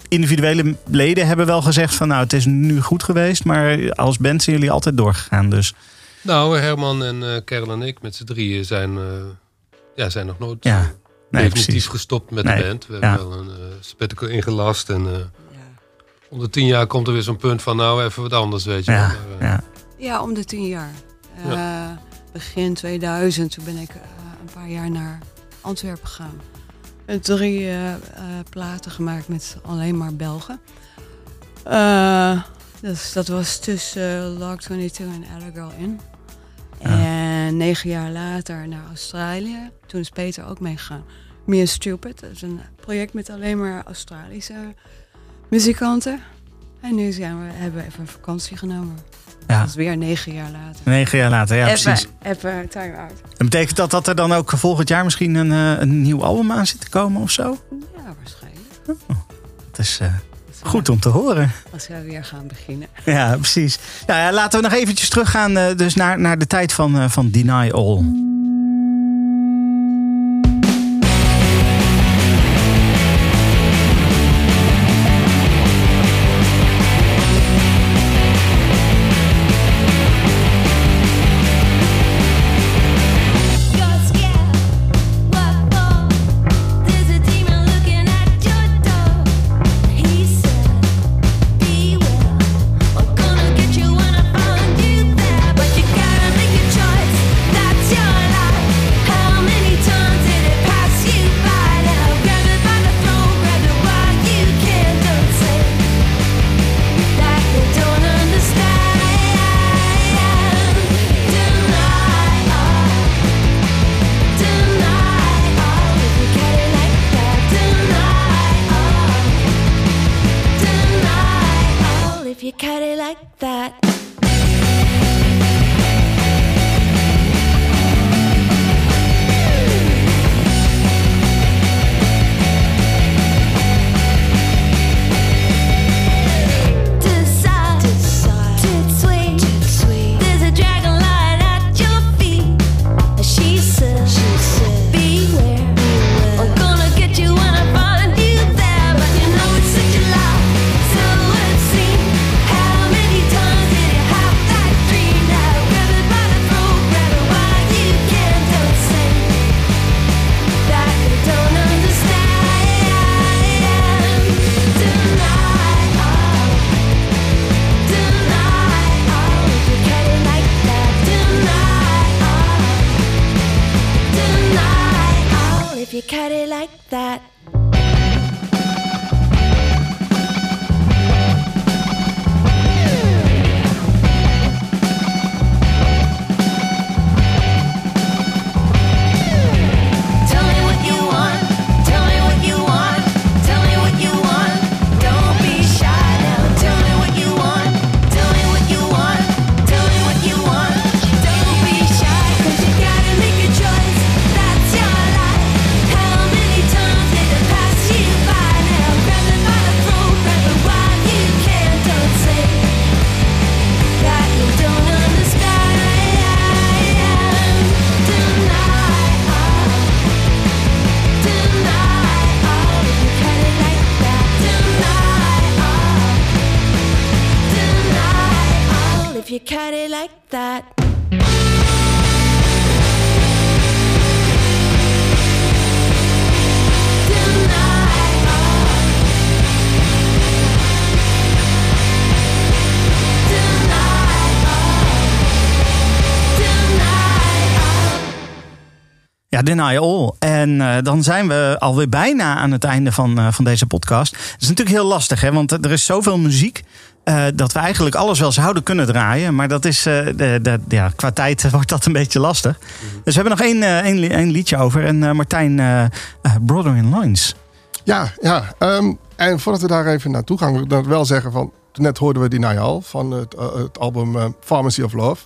individuele leden hebben wel gezegd van... nou, het is nu goed geweest. Maar als band zijn jullie altijd doorgegaan. Dus Nou, Herman en eh Kerel en ik met z'n drieën zijn, eh, ja, zijn nog nooit ja, eh, nee, definitief precies. gestopt met Nee, de band. We hebben ja. wel een uh, sabbatical ingelast. En uh, onder tien jaar komt er weer zo'n punt van nou even wat anders, weet je Ja. Maar, uh, ja. Ja, om de tien jaar. Uh, begin 2000, toen ben ik uh, een paar jaar naar Antwerpen gegaan. En drie uh, platen gemaakt met alleen maar Belgen. dus dat was tussen Log 22 en Allegal in. En negen jaar later naar Australië. Toen is Peter ook meegegaan. Me and Stupid. Dat is een project met alleen maar Australische muzikanten. En nu zijn we, hebben we even vakantie genomen. Ja. Dat is weer negen jaar later. Negen jaar later, ja even, precies. Even time-out. En betekent dat dat er dan ook volgend jaar misschien een, eh, een nieuw album aan zit te komen of zo? Ja, waarschijnlijk. Dat is eh, goed om te horen. Als we weer gaan beginnen. Ja, precies. Nou ja, laten we nog eventjes teruggaan eh, dus naar, naar de tijd van, eh, van Deny All. If you cut it like that. Deny All. En eh, dan zijn we alweer bijna aan het einde van, eh, van deze podcast. Het is natuurlijk heel lastig, hè? want er is zoveel muziek. eh, dat we eigenlijk alles wel zouden kunnen draaien. Maar dat is, de, de, ja, qua tijd wordt dat een beetje lastig. Dus we hebben nog één, één, li- één liedje over. En Martijn, Brother in Lines. Ja, ja. ehm, en voordat we daar even naartoe gaan, wil ik wel zeggen van... Net hoorden we Deny All van het, het album Pharmacy of Love.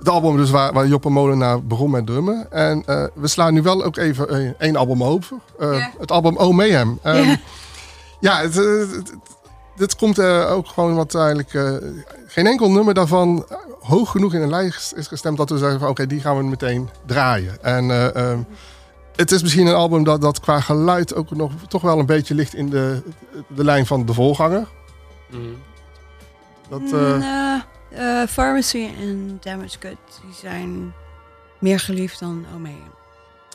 Het album dus waar, waar Joppe Molenaar begon met drummen. En eh, we slaan nu wel ook even eh, één album over. Eh. Het album Oh Mayhem. Ehm, Ja. ja, het, het- het- dit komt eh, ook gewoon wat eigenlijk... eh, geen enkel nummer daarvan hoog genoeg in een lijst is gestemd... dat we zeggen van oké, die gaan we meteen draaien. En... eh, ehm, het is misschien een album dat, dat qua geluid ook nog toch wel een beetje ligt in de, de lijn van de voorganger. Dat, eh, Eh, Pharmacy en Damage Good die zijn meer geliefd dan Omega.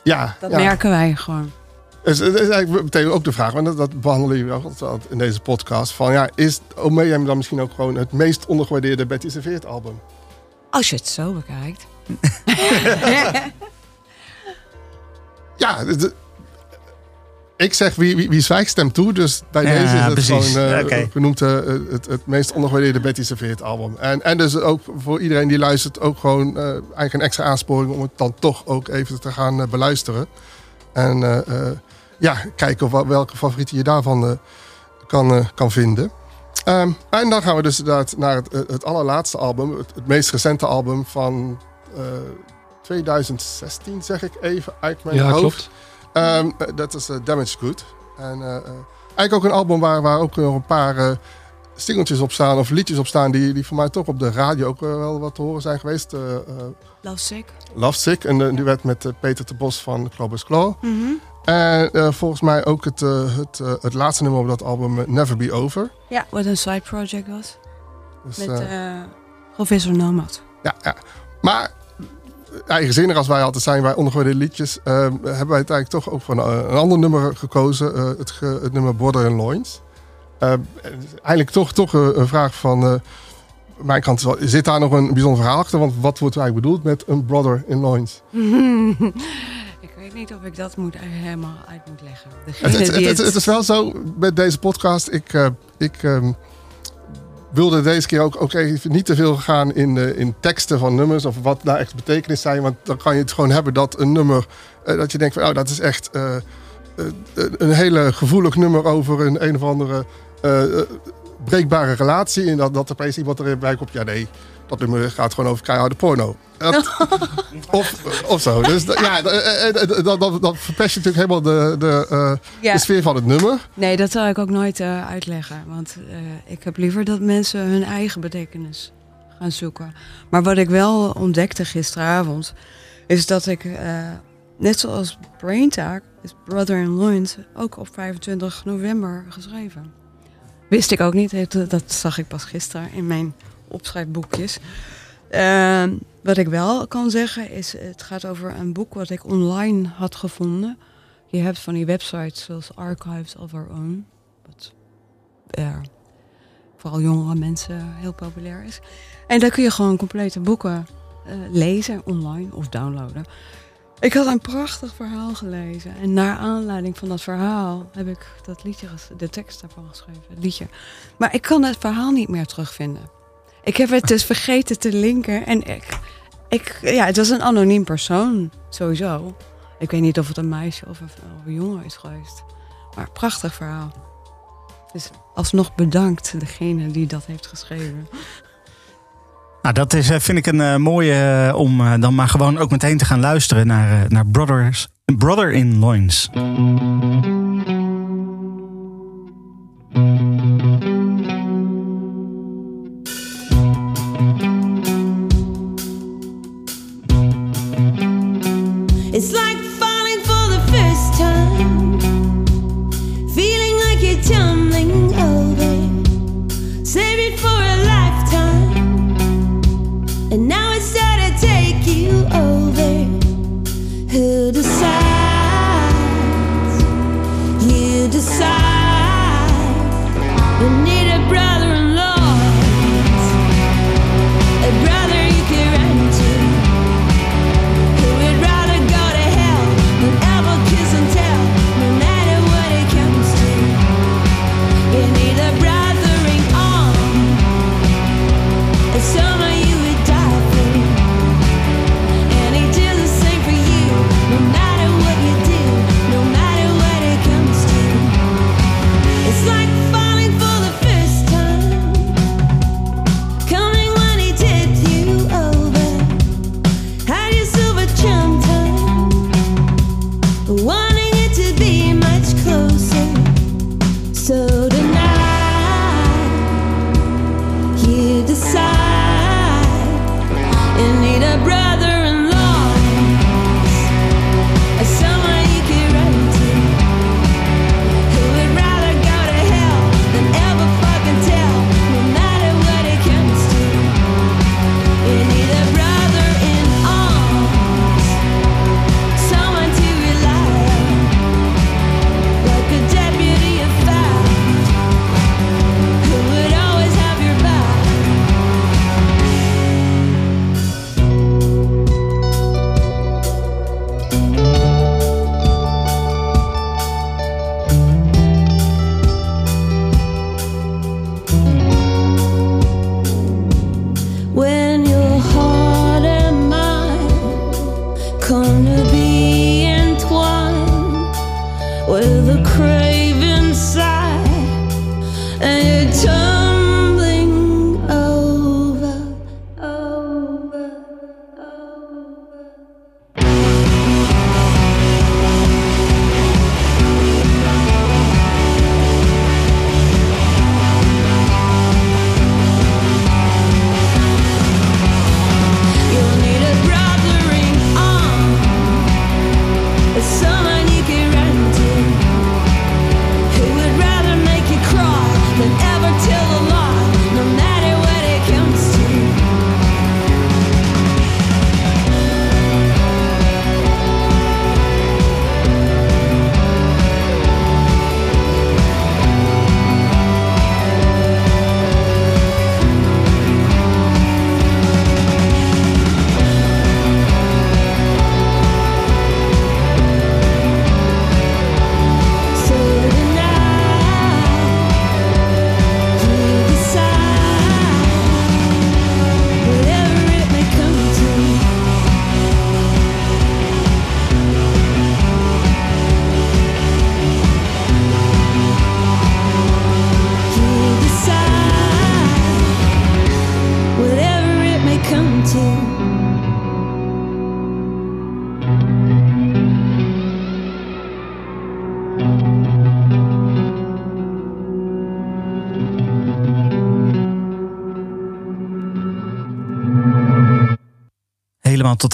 ja, Dat ja. merken wij gewoon. Dus het is eigenlijk meteen ook de vraag, want dat, dat behandelen jullie ook altijd in deze podcast. Van ja, is Omega dan misschien ook gewoon het meest ondergewaardeerde Betty Serveert album? Als je het zo bekijkt. Ja, ik zeg wie, wie, wie zwijgt stemt toe. Dus bij Ja, deze is het precies. gewoon eh, genoemd eh, het, het meest ondergewaardeerde Betty Serveert album. En, en dus ook voor iedereen die luistert ook gewoon eh, eigenlijk een extra aansporing om het dan toch ook even te gaan beluisteren. En eh, eh, ja, kijken of, wel- welke favorieten je daarvan kan, kan vinden. Ehm, en dan gaan we dus inderdaad naar het, het allerlaatste album, het, het meest recente album van eh, 2016, zeg ik even uit mijn Ja, hoofd. klopt. Ehm, eh, dat is eh, Damage Good. En eh, eigenlijk ook een album waar, waar ook nog een paar singeltjes op staan of liedjes op staan die, die voor mij toch op de radio ook wel wat te horen zijn geweest. Eh, Love Sick. Love Sick, een eh, duet met Peter de Bos van Clovis Claw. Mhm. En volgens mij ook het, het, het laatste nummer op dat album, Never Be Over. Ja, wat een side project was. Dus, Met Professor Nomad. Ja, ja. Maar eigenzinnig als wij altijd zijn, wij ondergewaardeerde liedjes, eh, hebben wij het eigenlijk toch ook voor een, een ander nummer gekozen. eh, het, ge- het nummer Border and Loins. Eh, eigenlijk toch, toch een, vraag van eh, mijn kant. wel, Zit daar nog een bijzonder verhaal achter? Want wat wordt er eigenlijk bedoeld met een brother in loins? ik weet niet of ik dat moet, eh, helemaal uit moet leggen. Het, is wel zo met deze podcast. Ik, eh, ik ehm, wilde deze keer ook, ook even niet te veel gaan in, eh, in teksten van nummers. Of wat daar echt betekenis zijn. Want dan kan je het gewoon hebben dat een nummer. eh, dat je denkt van oh, dat is echt eh, een hele gevoelig nummer over een een of andere breekbare relatie. En dat, dat opeens iemand erbij komt. Ja, nee. Dat nummer gaat gewoon over keiharde porno. Dat- of, of zo. Dus ja, d- eh, eh, dat, dat, dat verpest je natuurlijk helemaal de, de, eh, Ja. de sfeer van het nummer. Nee, dat zal ik ook nooit eh, uitleggen. Want eh, ik heb liever dat mensen hun eigen betekenis gaan zoeken. Maar wat ik wel ontdekte gisteravond, is dat ik, eh, net zoals Braintalk, is Brother in Loins ook op 25 november geschreven. Wist ik ook niet, dat zag ik pas gisteren in mijn opschrijfboekjes. Ehm, wat ik wel kan zeggen is, het gaat over een boek wat ik online had gevonden. Je hebt van die websites zoals Archives of Our Own. Wat eh, vooral jongere mensen heel populair is. En daar kun je gewoon complete boeken eh, lezen online of downloaden. Ik had een prachtig verhaal gelezen. En naar aanleiding van dat verhaal heb ik dat liedje, de tekst daarvan geschreven. Het liedje. Maar ik kan het verhaal niet meer terugvinden. Ik heb het dus vergeten te linken. En ik, ik, ja, het was een anoniem persoon, sowieso. Ik weet niet of het een meisje of een, of een jongen is geweest. Maar prachtig verhaal. Dus alsnog bedankt degene die dat heeft geschreven. Nou, dat is, eh, vind ik een eh, mooie eh, om dan maar gewoon ook meteen te gaan luisteren naar, naar Brothers, Brother in Loins.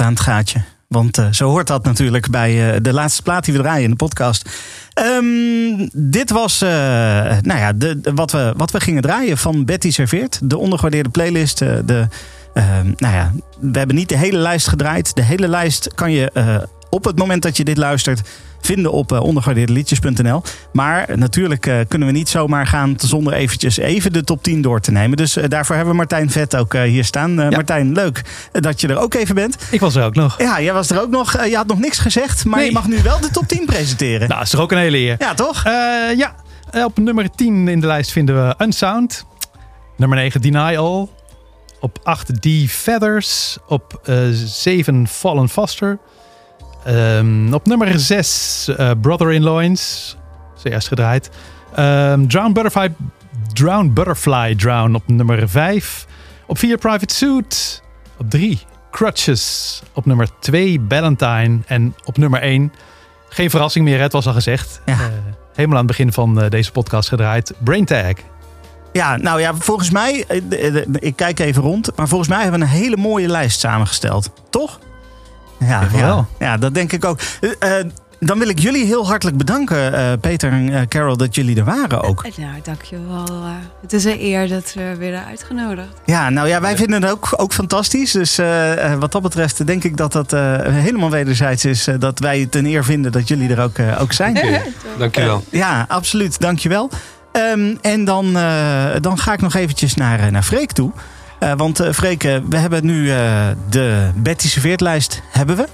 Aan het gaatje. Want eh, zo hoort dat natuurlijk bij eh, de laatste plaat die we draaien in de podcast. Ehm, dit was eh, nou ja, de, wat, we, wat we gingen draaien van Betty Serveert. De ondergewaardeerde playlist. de, ehm, nou ja, we hebben niet de hele lijst gedraaid. De hele lijst kan je op het moment dat je dit luistert vinden op uh, ondergewaardeerdeliedjes.nl. Maar natuurlijk eh, kunnen we niet zomaar gaan zonder eventjes even de top 10 door te nemen. Dus eh, daarvoor hebben we Martijn Vet ook eh, hier staan. Eh, Martijn, leuk eh, dat je er ook even bent. Ik was er ook nog. Ja, jij was er ook nog. Eh, je had nog niks gezegd, maar Nee. je mag nu wel de top 10 presenteren. Nou, is toch ook een hele eer. Ja, toch? Eh, ja, Eh, op nummer 10 in de lijst vinden we Unsound. Nummer 9 Deny All. Op 8 D Feathers. Op eh 7 Fallen Foster. Ehm, op nummer 6 Brother in Loins. Zojuist gedraaid. Ehm Drown Butterfly, Drown Butterfly Drown op nummer 5. Op 4 Private Suit. Op 3 Crutches. Op nummer 2 Valentine. En op nummer 1, geen verrassing meer, het was al gezegd. Ja. Eh, helemaal aan het begin van eh, deze podcast gedraaid. Brain Tag. Ja, nou ja, volgens mij, eh, ik kijk even rond, maar volgens mij hebben we een hele mooie lijst samengesteld. Toch? Ja, ja, ja, dat denk ik ook. Eh, eh, dan wil ik jullie heel hartelijk bedanken, eh, Peter en eh, Carol, dat jullie er waren ook. Nou, dankjewel. eh. het is een eer dat we werden uitgenodigd. Ja, nou ja, wij vinden het ook, ook fantastisch. Dus wat dat betreft denk ik dat dat eh, helemaal wederzijds is. dat wij het een eer vinden dat jullie er ook, ook zijn. Dankjewel. Ja, absoluut. Dankjewel. Ehm en dan, eh, dan ga ik nog eventjes naar, naar Freek toe. Eh, want eh Freek, eh, we hebben nu de Betty Serveertlijst hebben we.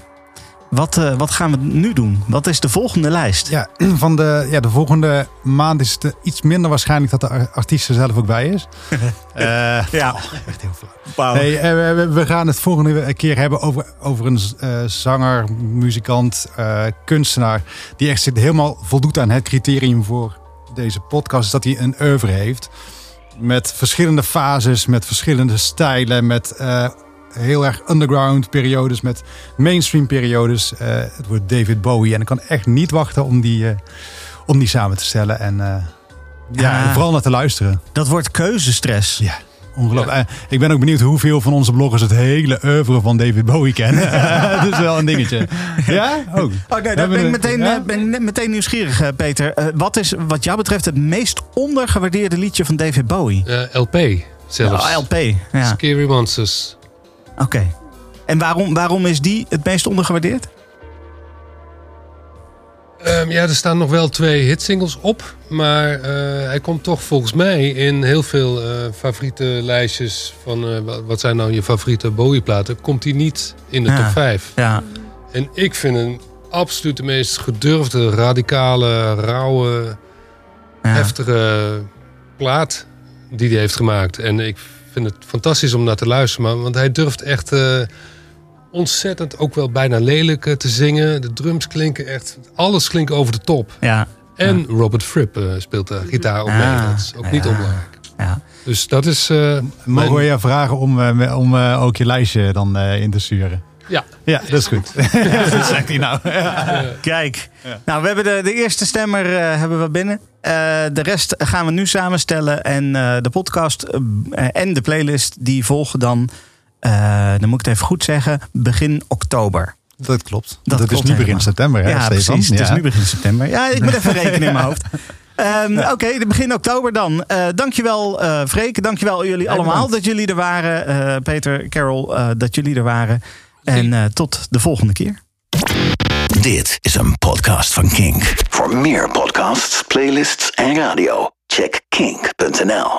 Wat, wat gaan we nu doen? Wat is de volgende lijst? Ja, van de, ja, de volgende maand is het iets minder waarschijnlijk dat de ar- artiest er zelf ook bij is. Ja. echt heel flauw. Nee, we, gaan het volgende keer hebben over, over een zanger, muzikant, kunstenaar. Die echt zit helemaal voldoet aan het criterium voor deze podcast. Is dat hij een oeuvre heeft. Met verschillende fases, met verschillende stijlen. Met eh, heel erg underground periodes, met mainstream periodes. Eh, het wordt David Bowie. En ik kan echt niet wachten om die, eh, om die samen te stellen. En ja, Ja. en vooral naar te luisteren. Dat wordt keuzestress. Ja. Ongelooflijk. Eh, ik ben ook benieuwd hoeveel van onze bloggers het hele oeuvre van David Bowie kennen. dat is wel een dingetje. Ja? Oh. Oh nee, daar Hebben ben ik meteen, ja? eh, ben meteen nieuwsgierig, eh, Peter. Wat is wat jou betreft het meest ondergewaardeerde liedje van David Bowie? Eh, LP zelfs. Ja, LP. Ja. Scary Monsters. Oké. En waarom, waarom is die het meest ondergewaardeerd? Ehm, ja, er staan nog wel twee hitsingles op. Maar eh, hij komt toch volgens mij in heel veel eh, favoriete lijstjes van eh, wat- zijn nou je favoriete Bowie-platen. Komt hij niet in de Ja. top 5. Ja. En ik vind hem absoluut de meest gedurfde, radicale, rauwe, Ja. heftige plaat die hij heeft gemaakt. En ik vind het fantastisch om naar te luisteren. Maar, want hij durft echt ontzettend ook wel bijna lelijk eh, te zingen. De drums klinken echt, alles klinkt over de top. Ja. En Robert Fripp eh, speelt de gitaar op mee. Ah, Dat is ook niet onbelangrijk. Ja. Dus dat is... eh, Mogen we je vragen om, eh, om eh, ook je lijstje dan eh, in te sturen? Ja. Ja, dat is goed. dat zegt hij nou. Kijk, nou we hebben de, de eerste stemmer eh, hebben we binnen. Eh, de rest gaan we nu samenstellen. En eh, de podcast en de playlist die volgen dan, eh, dan moet ik het even goed zeggen, begin oktober. Dat klopt. Dat Dat, is nu begin september, hè, ja, Stefan? precies. Het is nu begin september. Ja, ik moet even rekenen in mijn hoofd. Ehm, Oké, begin oktober dan. Eh dankjewel uh, Freek, dankjewel jullie Ja, allemaal bedankt. dat jullie er waren. Eh, Peter, Carol, eh, dat jullie er waren. En eh, tot de volgende keer. Dit is een podcast van Kink. Voor meer podcasts, playlists en radio, check kink.nl.